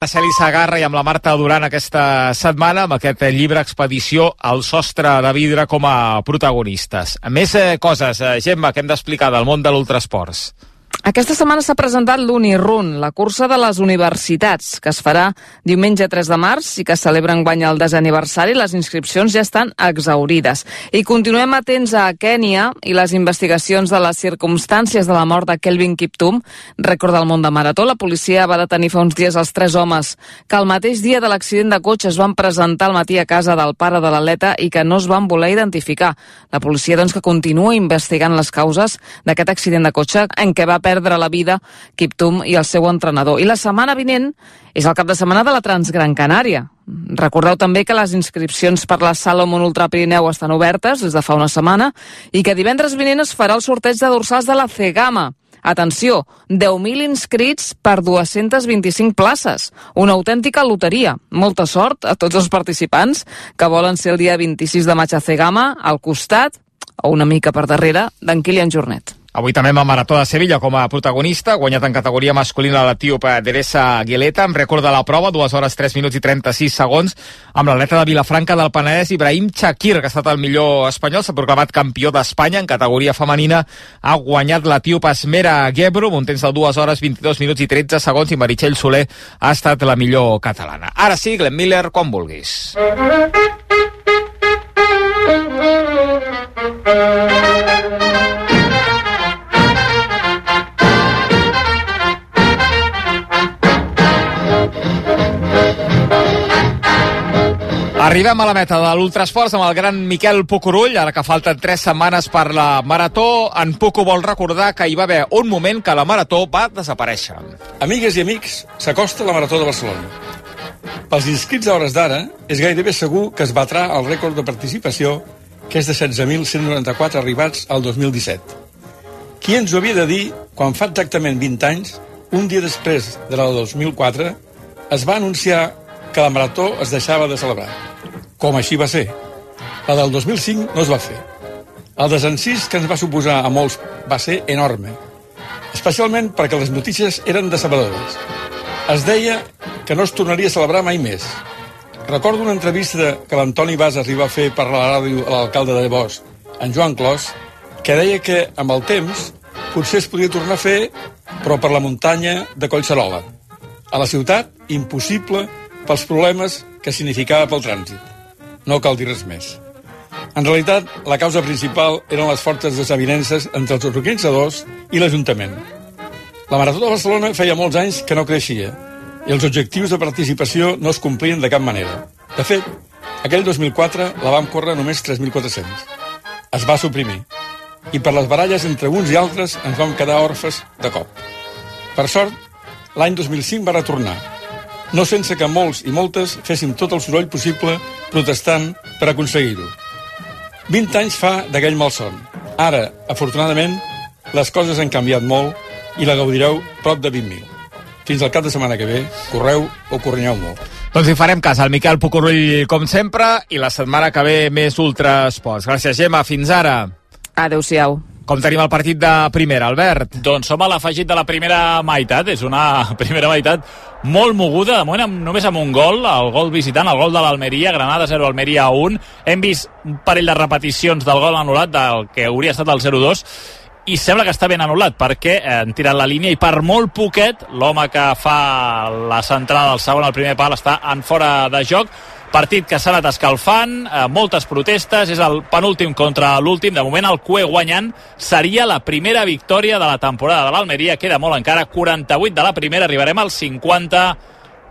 La Celi Sagarra i amb la Marta Duran aquesta setmana amb aquest llibre Expedició al sostre de vidre com a protagonistes. Més eh, coses, eh, Gemma, que hem d'explicar del món de l'ultrasports. Aquesta setmana s'ha presentat l'Unirun, la cursa de les universitats, que es farà diumenge 3 de març i que celebra enguany el desaniversari. Les inscripcions ja estan exaurides. I continuem atents a Kènia i les investigacions de les circumstàncies de la mort de Kelvin Kiptum, rècord del món de marató. La policia va detenir fa uns dies els tres homes que el mateix dia de l'accident de cotxe es van presentar al matí a casa del pare de l'atleta i que no es van voler identificar. La policia, doncs, que continua investigant les causes d'aquest accident de cotxe en què va perdre la vida Kiptum i el seu entrenador. I la setmana vinent és el cap de setmana de la Transgran Canària. Recordeu també que les inscripcions per la Salomon Ultra Pirineu estan obertes des de fa una setmana i que divendres vinent es farà el sorteig de dorsals de la Cegama. Atenció, 10.000 inscrits per 225 places. Una autèntica loteria. Molta sort a tots els participants que volen ser el dia 26 de maig a Cegama, al costat, o una mica per darrere, d'en Kilian Jornet. Avui també amb el Marató de Sevilla com a protagonista, guanyat en categoria masculina l'etíop Teresa Guileta, amb rècord de la prova, 2 hores 3 minuts i 36 segons, amb l'atleta de Vilafranca del Penedès, Ibrahim Chakir, que ha estat el millor espanyol, s'ha proclamat campió d'Espanya en categoria femenina, ha guanyat l'etíop Esmera Gebro, un temps de 2 hores 22 minuts i 13 segons, i Meritxell Soler ha estat la millor catalana. Ara sí, Glenn Miller, quan vulguis. Arribem a la meta de l'Ultrasports amb el gran Miquel Pucurull, ara que falten 3 setmanes per la Marató. En Pucu vol recordar que hi va haver un moment que la Marató va desaparèixer. Amigues i amics, s'acosta la Marató de Barcelona. Pels inscrits a hores d'ara, és gairebé segur que es batrà el rècord de participació, que és de 16.194 arribats al 2017. Qui ens ho havia de dir quan fa exactament 20 anys, un dia després de la del 2004, es va anunciar que la Marató es deixava de celebrar com així va ser. La del 2005 no es va fer. El desencís que ens va suposar a molts va ser enorme, especialment perquè les notícies eren decebedores. Es deia que no es tornaria a celebrar mai més. Recordo una entrevista que l'Antoni Bas arriba a fer per la ràdio a l'alcalde de Bosch, en Joan Clos, que deia que amb el temps potser es podia tornar a fer, però per la muntanya de Collserola. A la ciutat, impossible pels problemes que significava pel trànsit. No cal dir res més. En realitat, la causa principal eren les fortes desavinences entre els organitzadors i l'Ajuntament. La Marató de Barcelona feia molts anys que no creixia i els objectius de participació no es complien de cap manera. De fet, aquell 2004 la vam córrer només 3.400. Es va suprimir. I per les baralles entre uns i altres ens vam quedar orfes de cop. Per sort, l'any 2005 va retornar, no sense que molts i moltes fessin tot el soroll possible protestant per aconseguir-ho. 20 anys fa d'aquell malson. Ara, afortunadament, les coses han canviat molt i la gaudireu prop de 20.000. Fins al cap de setmana que ve, correu o correnyeu molt. Doncs hi farem cas al Miquel Pucurull, com sempre, i la setmana que ve més Ultrasports. Gràcies, Gemma. Fins ara. Adéu-siau. Com tenim el partit de primera, Albert? Doncs som a l'afegit de la primera meitat. És una primera meitat molt moguda, de moment amb, només amb un gol, el gol visitant, el gol de l'Almeria, Granada 0, Almeria 1. Hem vist un parell de repeticions del gol anul·lat del que hauria estat el 0-2 i sembla que està ben anul·lat perquè eh, han tirat la línia i per molt poquet l'home que fa la centrada del segon al primer pal està en fora de joc Partit que s'ha anat escalfant, eh, moltes protestes, és el penúltim contra l'últim. De moment el CUE guanyant seria la primera victòria de la temporada de l'Almeria. Queda molt encara, 48 de la primera, arribarem al 50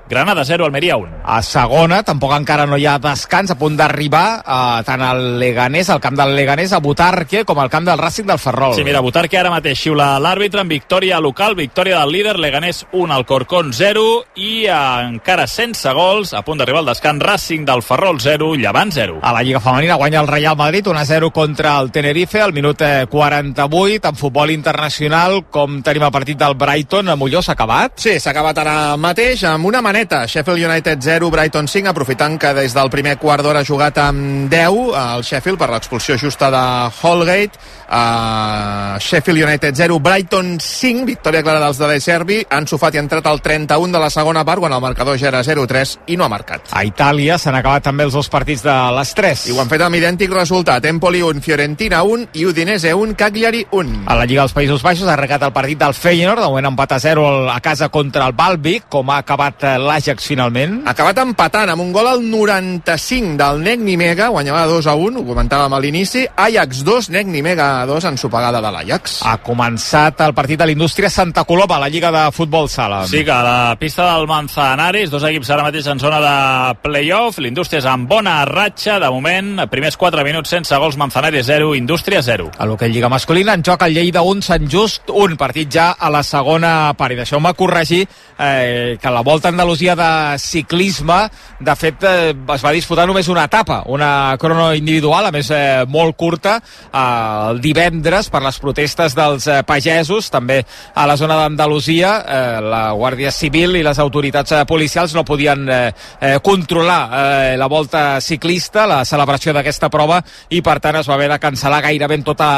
Granada 0, Almeria 1. A segona, tampoc encara no hi ha descans, a punt d'arribar eh, tant al Leganés, al camp del Leganés, a Butarque, com al camp del Racing del Ferrol. Sí, mira, Butarque ara mateix xiula l'àrbitre en victòria local, victòria del líder, Leganés 1, Alcorcón 0 i eh, encara sense gols, a punt d'arribar al descans, Racing del Ferrol 0, Llevant 0. A la Lliga Femenina guanya el Real Madrid 1-0 contra el Tenerife al minut eh, 48. En futbol internacional, com tenim el partit del Brighton, a Molló s'ha acabat? Sí, s'ha acabat ara mateix amb una maneta. Sheffield United 0, Brighton 5, aprofitant que des del primer quart d'hora ha jugat amb 10 el Sheffield per l'expulsió justa de Holgate. Uh, Sheffield United 0, Brighton 5, victòria clara dels de De Servi. Han sofat i ha entrat al 31 de la segona part, quan el marcador ja era 0-3 i no ha marcat. A Itàlia s'han acabat també els dos partits de les 3. I ho han fet amb idèntic resultat. Empoli 1, Fiorentina 1 i Udinese 1, Cagliari 1. A la Lliga dels Països Baixos ha arregat el partit del Feyenoord, de moment empat a 0 a casa contra el Balbi, com ha acabat eh, l'Ajax finalment. Ha acabat empatant amb un gol al 95 del Nec Nimega, guanyava 2 a 1, ho comentàvem a l'inici. Ajax 2, Nec Nimega 2, ensopegada de l'Ajax. Ha començat el partit de l'Indústria Santa Coloma, a la Lliga de Futbol Sala. Sí, que a la pista del Manzanares, dos equips ara mateix en zona de playoff, l'Indústria és en bona ratxa, de moment, primers 4 minuts sense gols, Manzanares 0, Indústria 0. A l'hoquei Lliga Masculina en joc el Lleida 1, Sant Just 1, partit ja a la segona part. I deixeu-me corregir eh, que la Volta a Andalusia de ciclisme, de fet, eh, es va disputar només una etapa, una crono individual, a més eh, molt curta, eh, el divendres per les protestes dels eh, pagesos, també a la zona d'Andalusia, eh, la Guàrdia Civil i les autoritats eh, policials no podien eh, eh, controlar eh, la volta ciclista, la celebració d'aquesta prova, i per tant es va haver de cancel·lar gairebé tota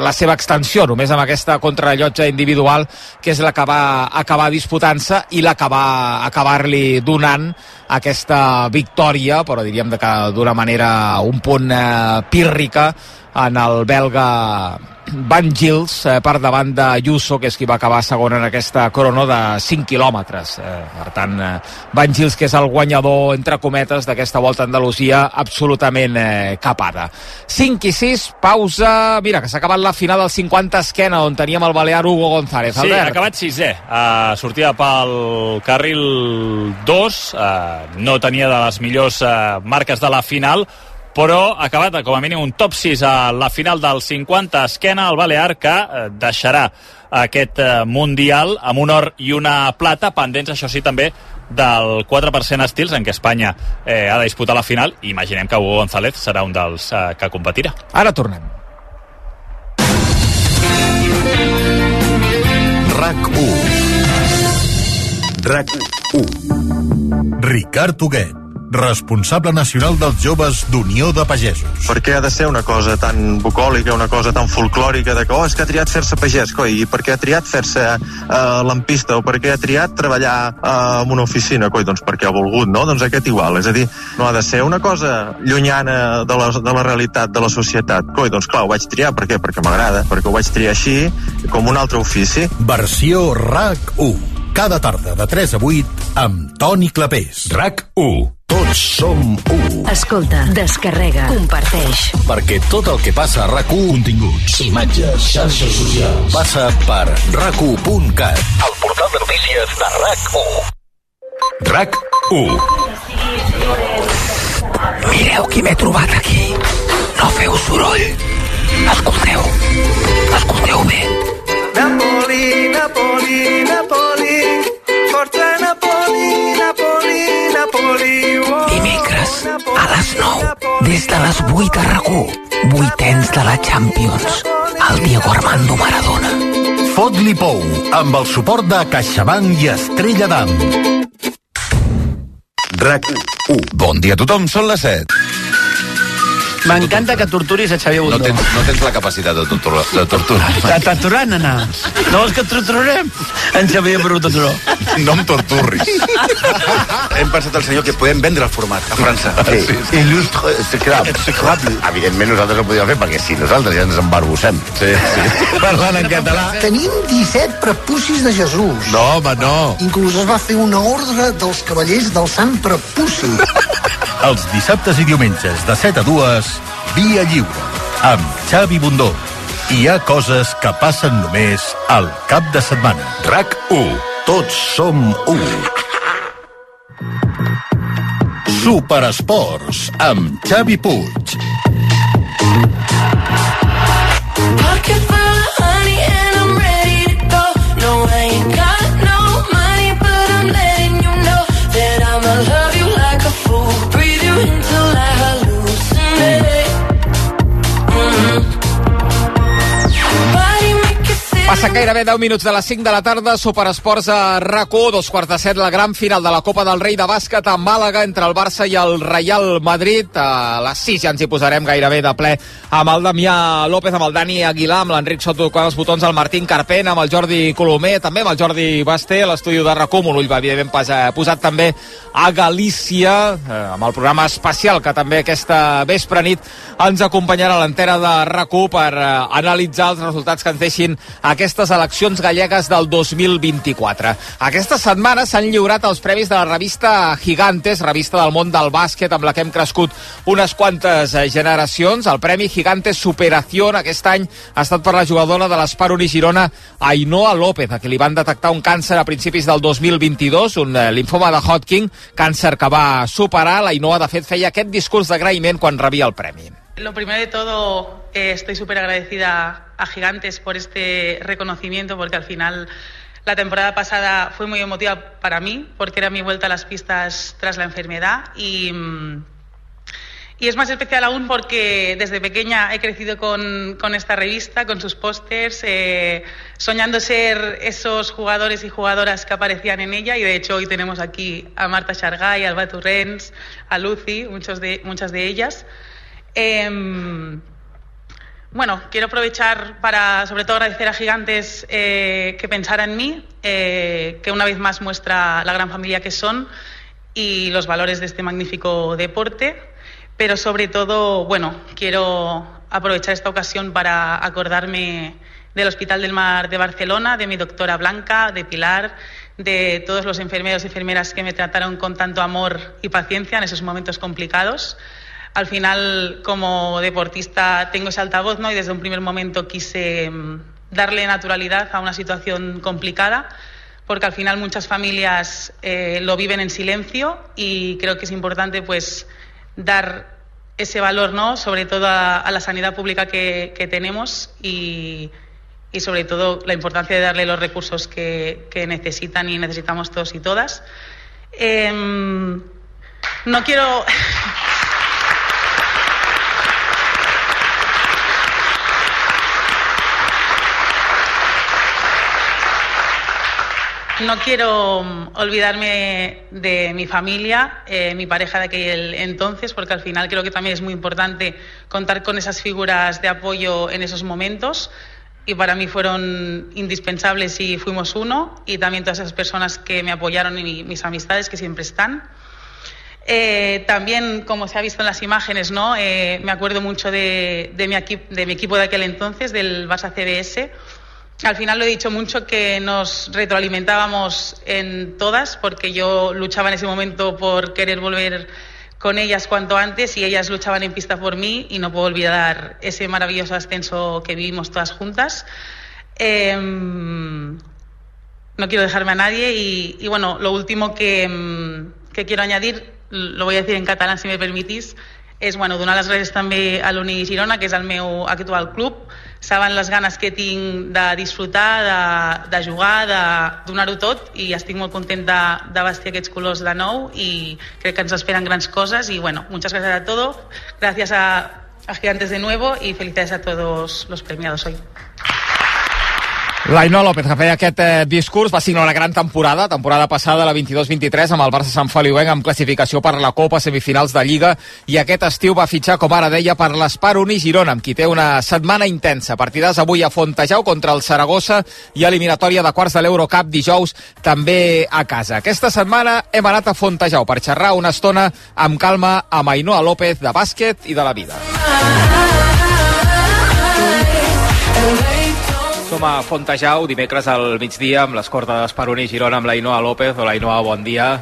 la seva extensió, només amb aquesta contrarrellotge individual, que és la que va acabar disputant-se i la que va acabar-li donant aquesta victòria, però diríem que d'una manera un punt eh, pírrica en el belga Van Gils eh, per davant de Ayuso, que és qui va acabar segon en aquesta crono de 5 quilòmetres. Eh, per tant, eh, Van Gils, que és el guanyador, entre cometes, d'aquesta volta a Andalusia, absolutament eh, capada. 5 i 6, pausa... Mira, que s'ha acabat la final del 50 esquena, on teníem el balear Hugo González. Sí, Albert. ha acabat sisè. Uh, sortia pel carril 2, uh, no tenia de les millors uh, marques de la final, però ha acabat com a mínim un top 6 a la final del 50 esquena al Balear que eh, deixarà aquest eh, Mundial amb un or i una plata pendents, això sí, també del 4% estils en què Espanya eh, ha de disputar la final. I imaginem que Hugo González serà un dels eh, que competirà. Ara tornem. RAC 1 RAC 1 Ricard Huguet responsable nacional dels joves d'Unió de Pagesos. Per què ha de ser una cosa tan bucòlica, una cosa tan folclòrica de que, oh, és que ha triat fer-se pagès, coi, i per què ha triat fer-se uh, lampista, o per què ha triat treballar uh, en una oficina, coi, doncs perquè ha volgut, no? Doncs aquest igual, és a dir, no ha de ser una cosa llunyana de la, de la realitat de la societat, coi, doncs clar, ho vaig triar, per què? Perquè m'agrada, perquè ho vaig triar així, com un altre ofici. Versió RAC 1 cada tarda de 3 a 8 amb Toni Clapés. RAC 1 tots som 1. Escolta, descarrega, comparteix. Perquè tot el que passa a RAC1... Continguts, imatges, xarxes socials... Passa per rac1.cat. El portal de notícies de RAC1. RAC1. Mireu qui m'he trobat aquí. No feu soroll. Escolteu. Escolteu bé. Napoli, Napoli, Napoli, forza Napoli, Napoli, Napoli. Oh, Dimecres, a les 9, des de les 8 a RAC1, vuitens de la Champions, el Diego Armando Maradona. Fot-li pou, amb el suport de CaixaBank i Estrella d'Am. RAC 1. Bon dia a tothom, són les 7. M'encanta que torturis a Xavier Bundó. No tens, no tens la capacitat de, tortura, de torturar. De torturar, nana. No vols que et torturarem? En Xavier Bundó. No em torturris. Hem pensat al senyor que podem vendre el format a França. Sí, sí. Il·lustre, execrable. Evidentment nosaltres ho podíem fer perquè si nosaltres ja ens embarbussem. Sí, sí. Parlant en català. Tenim 17 prepucis de Jesús. No, home, no. Inclús es va fer una ordre dels cavallers del Sant Prepuci. Els dissabtes i diumenges de 7 a 2, Via Lliure, amb Xavi Bundó. Hi ha coses que passen només al cap de setmana. RAC 1. Tots som 1. Superesports, amb Xavi Puig. Pocket full of Passen gairebé 10 minuts de les 5 de la tarda, Superesports a RAC1, dos quarts de set, la gran final de la Copa del Rei de bàsquet a Màlaga entre el Barça i el Real Madrid. A les 6 ja ens hi posarem gairebé de ple amb el Damià López, amb el Dani Aguilar, amb l'Enric Soto tocant els botons, el Martín Carpent, amb el Jordi Colomer, també amb el Jordi Basté, l'estudi de RAC1, un ull va evidentment pas- eh, posat també a Galícia, eh, amb el programa especial que també aquesta vespre nit ens acompanyarà a l'antena de RAC1 per eh, analitzar els resultats que ens deixin aquestes eleccions gallegues del 2024. Aquesta setmana s'han lliurat els premis de la revista Gigantes, revista del món del bàsquet, amb la que hem crescut unes quantes eh, generacions. El Premi Gigantes Superación aquest any ha estat per la jugadora de l'Espar Uni Girona, Ainhoa López, a qui li van detectar un càncer a principis del 2022, un eh, linfoma de Hodgkin, càncer que va superar. L'Ainhoa, de fet, feia aquest discurs d'agraïment quan rebia el premi. Lo primero de todo, eh, estoy súper agradecida a Gigantes por este reconocimiento, porque al final la temporada pasada fue muy emotiva para mí, porque era mi vuelta a las pistas tras la enfermedad y, y es más especial aún porque desde pequeña he crecido con, con esta revista, con sus pósters, eh, soñando ser esos jugadores y jugadoras que aparecían en ella y de hecho hoy tenemos aquí a Marta Chargay, a Alba Turrens, a Lucy, muchos de, muchas de ellas. Em, bueno, quiero aprovechar para, sobre todo, agradecer a Gigantes eh, que pensara en mí, eh, que una vez más muestra la gran familia que son y los valores de este magnífico deporte. Pero sobre todo, bueno, quiero aprovechar esta ocasión para acordarme del Hospital del Mar de Barcelona, de mi doctora Blanca, de Pilar, de todos los enfermeros y enfermeras que me trataron con tanto amor y paciencia en esos momentos complicados. Al final, como deportista, tengo ese altavoz, ¿no? Y desde un primer momento quise mm, darle naturalidad a una situación complicada, porque al final muchas familias eh, lo viven en silencio y creo que es importante, pues, dar ese valor, ¿no? Sobre todo a, la sanidad pública que, que tenemos y, y sobre todo la importancia de darle los recursos que, que necesitan y necesitamos todos y todas. Em, no quiero. No quiero mm, olvidarme de mi familia, eh, mi pareja de aquel entonces, porque al final creo que también es muy importante contar con esas figuras de apoyo en esos momentos. Y para mí fueron indispensables y fuimos uno. Y también todas esas personas que me apoyaron y mis amistades que siempre están. Eh, también, como se ha visto en las imágenes, ¿no? Eh, me acuerdo mucho de, de mi de mi equipo de aquel entonces, del Barça CBS. Al final lo he dicho mucho que nos retroalimentábamos en todas, porque yo luchaba en ese momento por querer volver con ellas cuanto antes y ellas luchaban en pista por mí y no puedo olvidar ese maravilloso ascenso que vivimos todas juntas. Em, no quiero dejarme a nadie y, y bueno, lo último que, em, que quiero añadir, lo voy a decir en catalán si me permitís, és bueno, donar les gràcies també a l'Uni Girona, que és el meu actual club. Saben les ganes que tinc de disfrutar, de, de jugar, de donar-ho tot i estic molt contenta de vestir aquests colors de nou i crec que ens esperen grans coses i bueno, muchas gracias a todo, gracias a, a Gigantes de nuevo y felicidades a todos los premiados hoy. L'Ainhoa López, que feia aquest eh, discurs, va signar una gran temporada, temporada passada, la 22-23, amb el Barça Sant Feliuenc, amb classificació per la Copa, semifinals de Lliga, i aquest estiu va fitxar, com ara deia, per l'Espar Uni Girona, amb qui té una setmana intensa. Partidars avui a Fontejau contra el Saragossa i eliminatòria de quarts de l'Eurocup dijous també a casa. Aquesta setmana hem anat a Fontejau per xerrar una estona amb calma amb Ainhoa López de bàsquet i de la vida. Som a Fontejau, dimecres al migdia, amb l'escorta d'Esperoni Girona, amb l'Ainoa López. Hola, Ainoa, bon dia.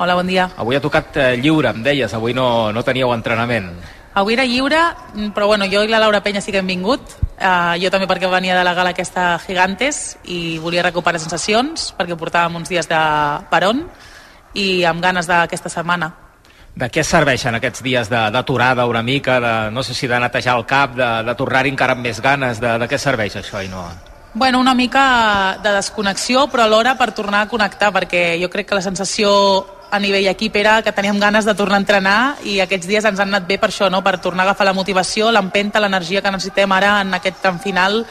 Hola, bon dia. Avui ha tocat eh, lliure, em deies, avui no, no teníeu entrenament. Avui era lliure, mm, però bueno, jo i la Laura Penya sí que hem vingut. Uh, jo també perquè venia de la gala aquesta Gigantes i volia recuperar sensacions perquè portàvem uns dies de peron i amb ganes d'aquesta setmana. De què serveixen aquests dies d'aturada una mica, de, no sé si de netejar el cap, de, de tornar-hi encara amb més ganes, de, de què serveix això, Ainhoa? Bueno, una mica de desconnexió, però alhora per tornar a connectar, perquè jo crec que la sensació a nivell equip era que teníem ganes de tornar a entrenar i aquests dies ens han anat bé per això, no? per tornar a agafar la motivació, l'empenta, l'energia que necessitem ara en aquest tram final,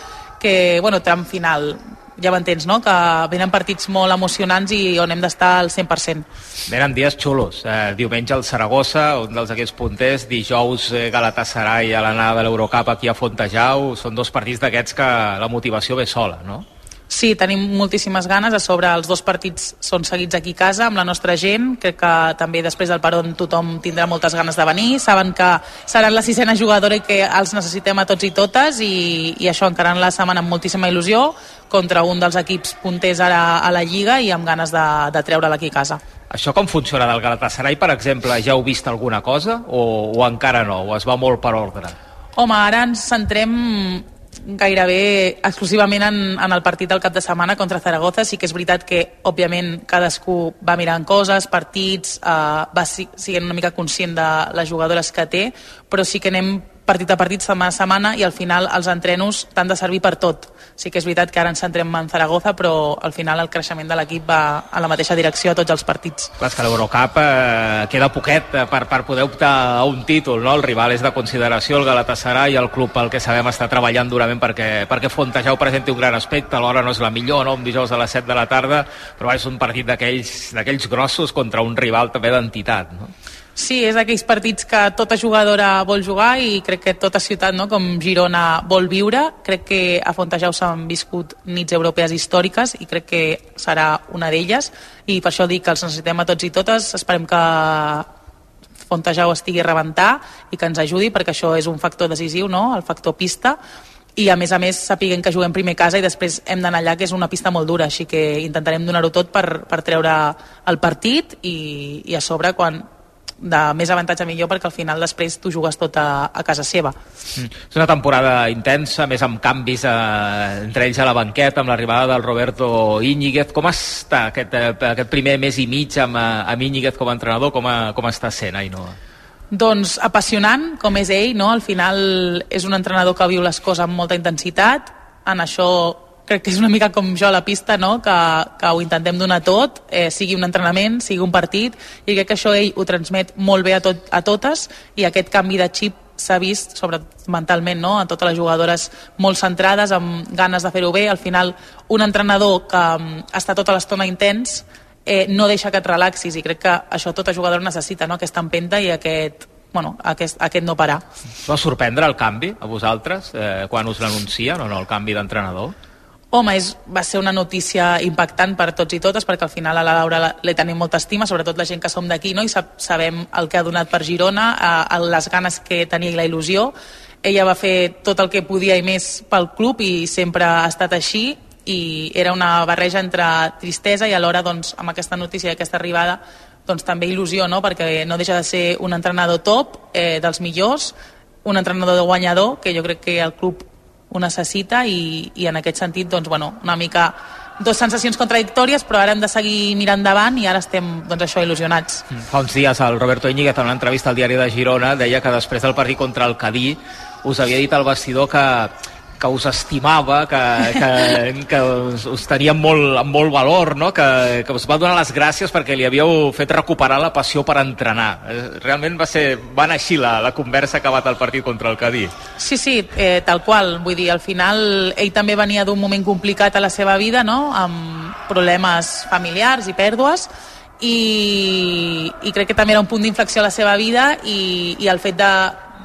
que, bueno, tram final, ja m'entens, no? que venen partits molt emocionants i on hem d'estar al 100%. Venen dies xulos. Eh, diumenge el Saragossa, un dels aquests punters, dijous eh, Galatasaray a l'anada de l'Eurocup aquí a Fontejau. Són dos partits d'aquests que la motivació ve sola, no? Sí, tenim moltíssimes ganes. A sobre, els dos partits són seguits aquí a casa, amb la nostra gent. Crec que també després del peron tothom tindrà moltes ganes de venir. Saben que seran la sisena jugadora i que els necessitem a tots i totes i, i això encarant la setmana amb moltíssima il·lusió contra un dels equips punters ara a la Lliga i amb ganes de, de treure-la aquí a casa. Això com funciona del Galatasaray, per exemple? Ja heu vist alguna cosa o, o encara no? O es va molt per ordre? Home, ara ens centrem gairebé exclusivament en, en el partit del cap de setmana contra Zaragoza. Sí que és veritat que, òbviament, cadascú va mirant coses, partits, eh, va si- sent una mica conscient de les jugadores que té, però sí que anem partit a partit, setmana a setmana, i al final els entrenos t'han de servir per tot. Sí que és veritat que ara ens centrem en Zaragoza, però al final el creixement de l'equip va a la mateixa direcció a tots els partits. Clar, que l'Eurocup eh, queda poquet eh, per, per poder optar a un títol, no? El rival és de consideració, el Galatasaray, i el club pel que sabem està treballant durament perquè, perquè Fontejau presenti un gran aspecte, alhora no és la millor, no? Un dijous a les 7 de la tarda, però és un partit d'aquells grossos contra un rival també d'entitat, no? Sí, és d'aquells partits que tota jugadora vol jugar i crec que tota ciutat, no, com Girona, vol viure. Crec que a Fontejau s'han viscut nits europees històriques i crec que serà una d'elles i per això dic que els necessitem a tots i totes. Esperem que Fontejau estigui a rebentar i que ens ajudi perquè això és un factor decisiu, no? el factor pista i a més a més sapiguem que juguem primer casa i després hem d'anar allà que és una pista molt dura així que intentarem donar-ho tot per, per treure el partit i, i a sobre quan de més avantatge millor perquè al final després tu jugues tot a, a casa seva. Mm. És una temporada intensa, més amb canvis eh, entre ells a la banqueta, amb l'arribada del Roberto Íñiguez. Com està aquest, eh, aquest primer mes i mig amb, eh, amb Íñiguez com a entrenador? Com, a, com està sent, Ainhoa? Doncs apassionant, com és ell, no? al final és un entrenador que viu les coses amb molta intensitat, en això crec que és una mica com jo a la pista, no? que, que ho intentem donar tot, eh, sigui un entrenament, sigui un partit, i crec que això ell ho transmet molt bé a, tot, a totes, i aquest canvi de xip s'ha vist, sobretot mentalment, no? a totes les jugadores molt centrades, amb ganes de fer-ho bé. Al final, un entrenador que mm, està tota l'estona intens eh, no deixa que et relaxis, i crec que això tota jugadora necessita, no? aquesta empenta i aquest, bueno, aquest, aquest no parar. Va sorprendre el canvi a vosaltres eh, quan us l'anuncien o no, el canvi d'entrenador? Home, és, va ser una notícia impactant per tots i totes perquè al final a la Laura la- li tenim molta estima, sobretot la gent que som d'aquí no? i sab sabem el que ha donat per Girona, a, a les ganes que tenia i la il·lusió. Ella va fer tot el que podia i més pel club i sempre ha estat així i era una barreja entre tristesa i alhora doncs, amb aquesta notícia i aquesta arribada doncs, també il·lusió, no? perquè no deixa de ser un entrenador top, eh, dels millors, un entrenador de guanyador, que jo crec que el club ho necessita i, i en aquest sentit doncs, bueno, una mica dos sensacions contradictòries però ara hem de seguir mirant endavant i ara estem doncs, això il·lusionats. Fa uns dies el Roberto Íñiguez en una entrevista al diari de Girona deia que després del partit contra el Cadí us havia dit al vestidor que, que us estimava, que, que, que us, us tenia molt, amb molt valor, no? que, que us va donar les gràcies perquè li havíeu fet recuperar la passió per entrenar. Eh, Realment va, ser, va anar així la, la conversa que ha acabat el partit contra el Cadí. Sí, sí, eh, tal qual. Vull dir, al final ell també venia d'un moment complicat a la seva vida, no?, amb problemes familiars i pèrdues, i, i crec que també era un punt d'inflexió a la seva vida i, i el fet de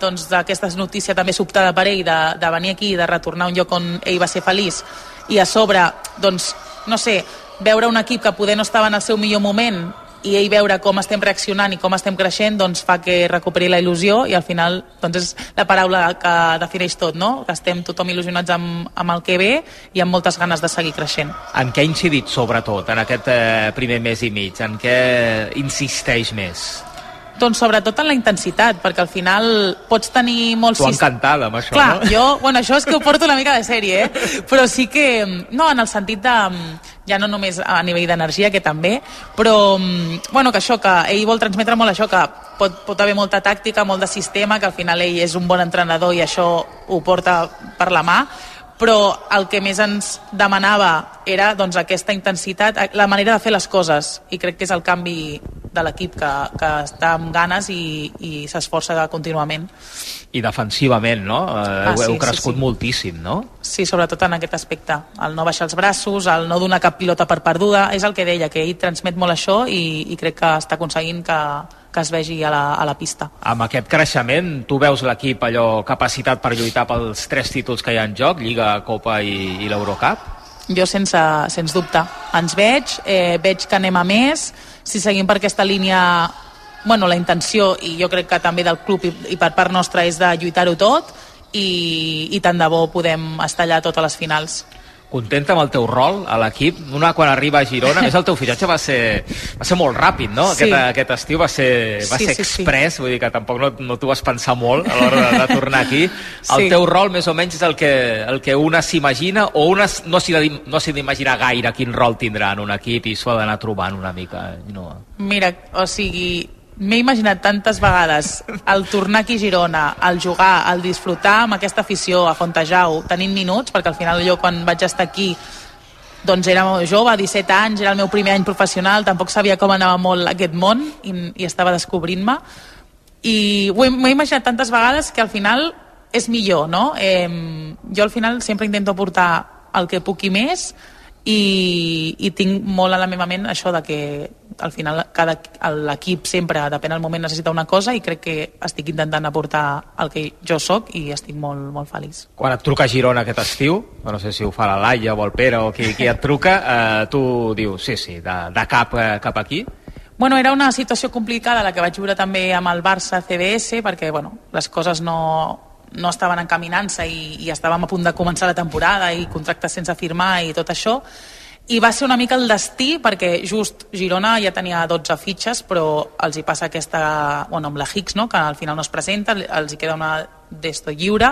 doncs, d'aquesta notícia també sobtada per ell de, de venir aquí i de retornar a un lloc on ell va ser feliç i a sobre, doncs, no sé, veure un equip que poder no estava en el seu millor moment i ell veure com estem reaccionant i com estem creixent doncs fa que recuperi la il·lusió i al final doncs és la paraula que defineix tot, no? que estem tothom il·lusionats amb, amb el que ve i amb moltes ganes de seguir creixent. En què ha incidit sobretot en aquest eh, primer mes i mig? En què insisteix més? Doncs sobretot en la intensitat, perquè al final pots tenir molts... Sis- encantada amb això, Clar, no? jo, bueno, això és que ho porto una mica de sèrie, eh? però sí que, no, en el sentit de ja no només a nivell d'energia, que també, però bueno, que això, que ell vol transmetre molt això, que pot, pot haver molta tàctica, molt de sistema, que al final ell és un bon entrenador i això ho porta per la mà, però el que més ens demanava era doncs, aquesta intensitat, la manera de fer les coses, i crec que és el canvi de l'equip que, que està amb ganes i, i s'esforça contínuament. I defensivament, no? Eh, Ah, heu, sí, heu sí, crescut sí. moltíssim, no? Sí, sobretot en aquest aspecte. El no baixar els braços, el no donar cap pilota per perduda, és el que deia, que ell transmet molt això i, i crec que està aconseguint que, que es vegi a la, a la pista. Amb aquest creixement, tu veus l'equip allò capacitat per lluitar pels tres títols que hi ha en joc, Lliga, Copa i, i l'Eurocup? Jo sense, sens dubte. Ens veig, eh, veig que anem a més, si seguim per aquesta línia bueno, la intenció, i jo crec que també del club i, i per part nostra, és de lluitar-ho tot i, i tant de bo podem estar allà a totes les finals. Contenta amb el teu rol a l'equip? Una quan arriba a Girona, a més el teu fitxatge va ser, va ser molt ràpid, no? Sí. Aquest, aquest estiu va ser, va Sí, ser sí, sí. express, vull dir que tampoc no, no t'ho vas pensar molt a l'hora de, de tornar aquí. El Sí. teu rol més o menys és el que, el que una s'imagina o una no s'hi no s'hi d'imaginar gaire quin rol tindrà en un equip i s'ho ha d'anar trobant una mica. No? Mira, o sigui, m'he imaginat tantes vegades el tornar aquí a Girona, el jugar, el disfrutar amb aquesta afició a Fontejau, tenint minuts, perquè al final jo quan vaig estar aquí doncs era jove, 17 anys, era el meu primer any professional, tampoc sabia com anava molt aquest món i, i estava descobrint-me i ho he- m'ho he imaginat tantes vegades que al final és millor, no? Eh, jo al final sempre intento portar el que puc i més i, i tinc molt a la meva ment això de que al final cada l'equip sempre, depèn del moment, necessita una cosa i crec que estic intentant aportar el que jo sóc i estic molt, molt feliç. Quan et truca a Girona aquest estiu, no sé si ho fa la Laia o el Pere o qui, qui et truca, eh, tu dius, sí, sí, de, de cap, eh, cap aquí, Bueno, era una situació complicada la que vaig viure també amb el Barça CBS perquè bueno, les coses no, no estaven encaminant-se i, i estàvem a punt de començar la temporada i contractes sense firmar i tot això i va ser una mica el destí perquè just Girona ja tenia 12 fitxes però els hi passa aquesta bueno, amb la Hicks no? que al final no es presenta els hi queda una d'esto lliure